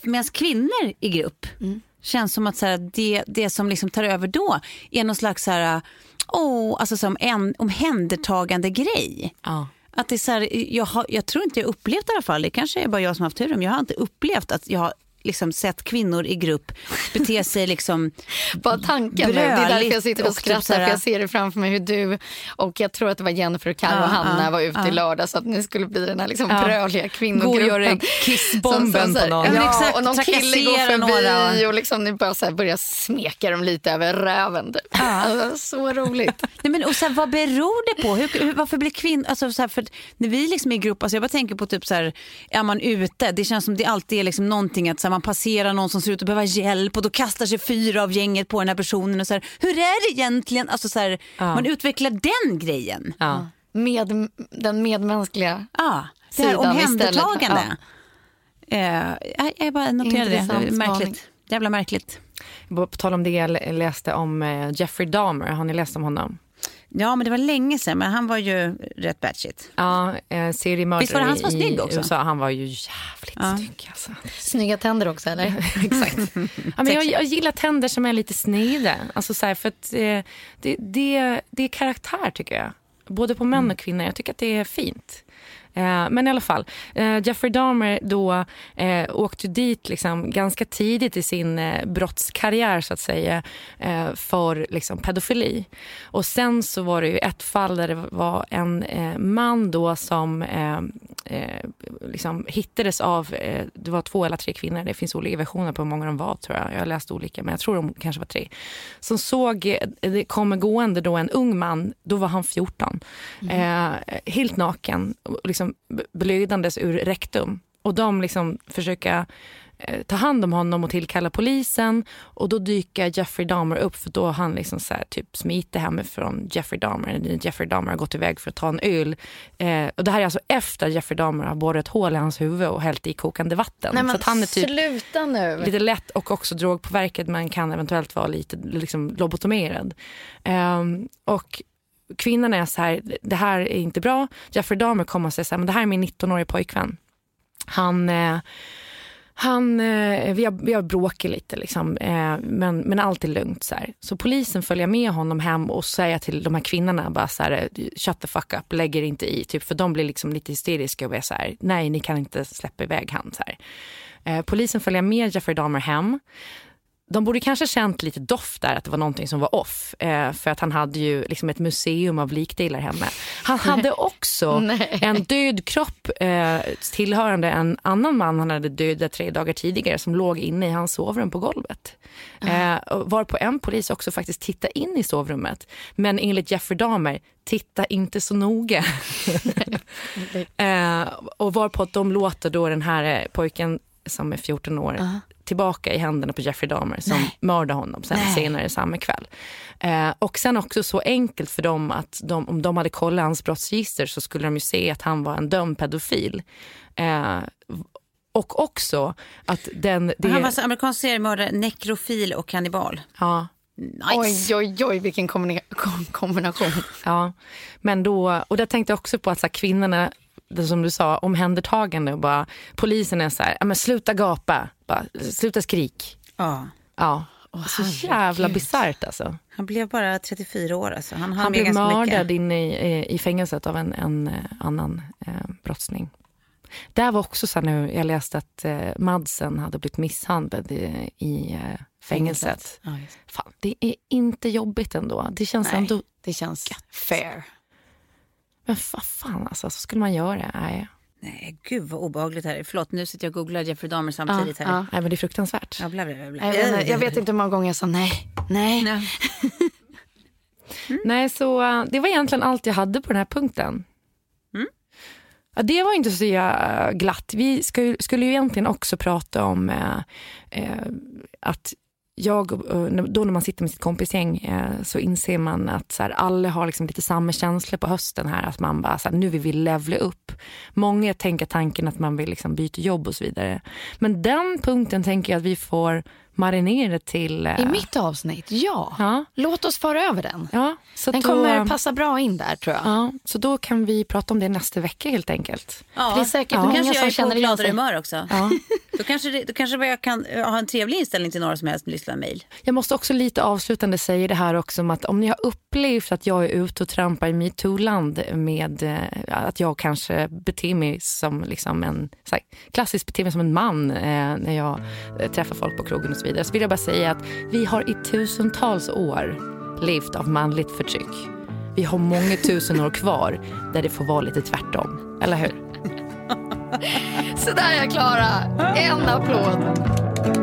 [SPEAKER 2] Medan kvinnor i grupp mm känns som att så här, det, det som liksom tar över då är någon slags så här, oh, alltså som en omhändertagande grej.
[SPEAKER 1] Ja.
[SPEAKER 2] Att det är så här, jag, har, jag tror inte jag upplevt i alla fall, det kanske är bara jag som har haft tur, men jag har inte upplevt att jag har liksom sett kvinnor i grupp bete sig liksom (laughs)
[SPEAKER 3] Bara tanken nu, det är därför jag sitter och, och typ skrattar typ för jag ser det framför mig hur du och jag tror att det var Jennifer, Carro ja, och Hanna ja, var ute ja. i lördag så att ni skulle bli den här liksom ja. bröliga kvinnogruppen. Gå och göra
[SPEAKER 1] kissbomben på någon.
[SPEAKER 3] Ja, exakt, och någon kille går förbi några. och liksom ni bara så här börjar smeka dem lite över röven. Typ. Ja. (laughs) Alltså, så roligt.
[SPEAKER 2] Nej, men, och så här, vad beror det på? Hur, hur, varför blir kvinnor, alltså, så här, för när vi liksom är i grupp, alltså, jag bara tänker på typ så här, är man ute, det känns som det alltid är liksom någonting att så här, man passerar någon som ser ut att behöva hjälp och då kastar sig fyra av gänget på den här personen. Och så här, hur är det egentligen? Alltså så här, ja. Man utvecklar den grejen.
[SPEAKER 1] Ja.
[SPEAKER 3] Med, den medmänskliga
[SPEAKER 2] ja, det här omhändertagande. Ja. Uh, jag bara noterade det. Märkligt. Jävla märkligt.
[SPEAKER 1] På tal om det jag läste om eh, Jeffrey Dahmer. Har ni läst om honom?
[SPEAKER 2] Ja, men det var länge sedan. Men han var ju rätt batshit.
[SPEAKER 1] Ja, eh, seriemördare
[SPEAKER 2] Visst var det han som var snygg också?
[SPEAKER 1] USA. Han var ju jävligt ja. snygg. Alltså.
[SPEAKER 3] Snygga tänder också, eller? (laughs)
[SPEAKER 1] Exakt. ja, men jag, jag gillar tänder som är lite sneda. Alltså, så här, för att, eh, det, det, det är karaktär, tycker jag. Både på män och kvinnor. Jag tycker att det är fint. Eh, men i alla fall, eh, Jeffrey Dahmer då eh, åkte dit liksom ganska tidigt i sin eh, brottskarriär så att säga eh, för liksom, pedofili. Och sen så var det ju ett fall där det var en eh, man då som eh, liksom hittades av, det var två eller tre kvinnor, det finns olika versioner på hur många de var tror jag, jag har läst olika men jag tror de kanske var tre, som såg, det kommer gående då en ung man, då var han 14, mm. eh, helt naken, liksom blödandes ur rektum. Och de liksom försöker Eh, ta hand om honom och tillkalla polisen. Och då dyker Jeffrey Dahmer upp för då har han liksom så här, typ smiter hemifrån Jeffrey Dahmer. Jeffrey Dahmer har gått iväg för att ta en öl. Eh, och det här är alltså efter Jeffrey Dahmer har borrat hål i hans huvud och hällt i kokande vatten.
[SPEAKER 3] Nej,
[SPEAKER 1] så att han är typ
[SPEAKER 3] sluta nu.
[SPEAKER 1] lite lätt och också drogpåverkad men kan eventuellt vara lite liksom, lobotomerad. Eh, och kvinnan är så här, det här är inte bra. Jeffrey Dahmer kommer och säger så här, men det här är min 19-åriga pojkvän. Han eh, han, eh, vi, har, vi har bråkat lite, liksom, eh, men, men allt är lugnt. Så, här. så polisen följer med honom hem och säger till de här kvinnorna bara så här, shut the fuck up, lägger inte i. Typ, för de blir liksom lite hysteriska och är så här, nej ni kan inte släppa iväg han. Så här. Eh, polisen följer med Jeffrey Dahmer hem de borde kanske känt lite doft där, att det var någonting som var off. Eh, för att han hade ju liksom ett museum av likdelar hemma. Han hade också (laughs) en död kropp eh, tillhörande en annan man han hade dödat tre dagar tidigare som låg inne i hans sovrum på golvet. Eh, var på en polis också faktiskt titta in i sovrummet. Men enligt Jeffrey Dahmer, titta inte så noga. (laughs) (laughs) eh, och varpå att de låter då den här eh, pojken som är 14 år uh -huh tillbaka i händerna på Jeffrey Dahmer som Nej. mördade honom sen Nej. senare samma kväll. Eh, och sen också så enkelt för dem att de, om de hade kollat hans brottsregister så skulle de ju se att han var en dömd pedofil. Eh, och också att den...
[SPEAKER 2] Det... Han var så amerikansk seriemördare, nekrofil och kannibal.
[SPEAKER 1] Ja.
[SPEAKER 3] Nice. Oj, oj, oj, vilken kombination.
[SPEAKER 1] ja, men då, och där tänkte jag också på att så här, kvinnorna det som du sa, omhändertagande och bara polisen är så här, men sluta gapa, bara, sluta skrik.
[SPEAKER 2] Ja.
[SPEAKER 1] Ja. Oh, så jävla bisarrt alltså.
[SPEAKER 2] Han blev bara 34 år alltså. Han,
[SPEAKER 1] han blev mördad inne i, i fängelset av en, en eh, annan eh, brottsling. Där var också så nu, jag läste att eh, Madsen hade blivit misshandlad i, i eh, fängelset. Ja, Fan, det är inte jobbigt ändå. Det känns
[SPEAKER 3] Nej,
[SPEAKER 1] ändå...
[SPEAKER 3] Det känns fair.
[SPEAKER 1] Men vad fan alltså, så skulle man göra? Nej.
[SPEAKER 2] Nej, gud vad obehagligt här Förlåt, nu sitter jag och googlar Jeffrey Dahmer samtidigt.
[SPEAKER 1] Ja,
[SPEAKER 2] här.
[SPEAKER 1] Ja. Nej, men det är fruktansvärt.
[SPEAKER 2] Ja, bla, bla,
[SPEAKER 3] bla. Jag, vet, jag vet inte hur många gånger jag sa nej, nej. nej.
[SPEAKER 1] mm. (laughs) nej, så uh, det var egentligen allt jag hade på den här punkten. Mm. Ja, det var inte så uh, glatt. Vi skulle ju egentligen också prata om uh, att jag, eh, då när man sitter med sitt kompisgäng eh, så inser man att så här, alla har liksom lite samma känsla på hösten här. Att man bara, så här, nu vill vi levla upp. Många tänker tanken att man vill liksom byta jobb och så vidare. Men den punkten tänker jag att vi får marinera till...
[SPEAKER 3] I mitt avsnitt, ja. ja. Låt oss föra över den.
[SPEAKER 1] Ja,
[SPEAKER 3] så den då, kommer passa bra in där tror jag.
[SPEAKER 1] Ja, så då kan vi prata om det nästa vecka helt enkelt.
[SPEAKER 2] Ja,
[SPEAKER 3] det är säkert
[SPEAKER 2] ja. många kanske som på gladare humör också. Ja. (laughs) då, kanske det, då kanske jag kan ha en trevlig inställning till några som helst lyssnar mejl.
[SPEAKER 1] Jag måste också lite avslutande säga det här också om att om ni har upplevt att jag är ute och trampar i metoo-land med eh, att jag kanske beter mig som liksom en här, klassiskt beter mig som en man eh, när jag eh, träffar folk på krogen och så vidare. Så vill jag bara säga att vi har i tusentals år levt av manligt förtryck. Vi har många tusen år kvar där det får vara lite tvärtom. Eller hur? (laughs)
[SPEAKER 3] Så där är jag Klara. En applåd.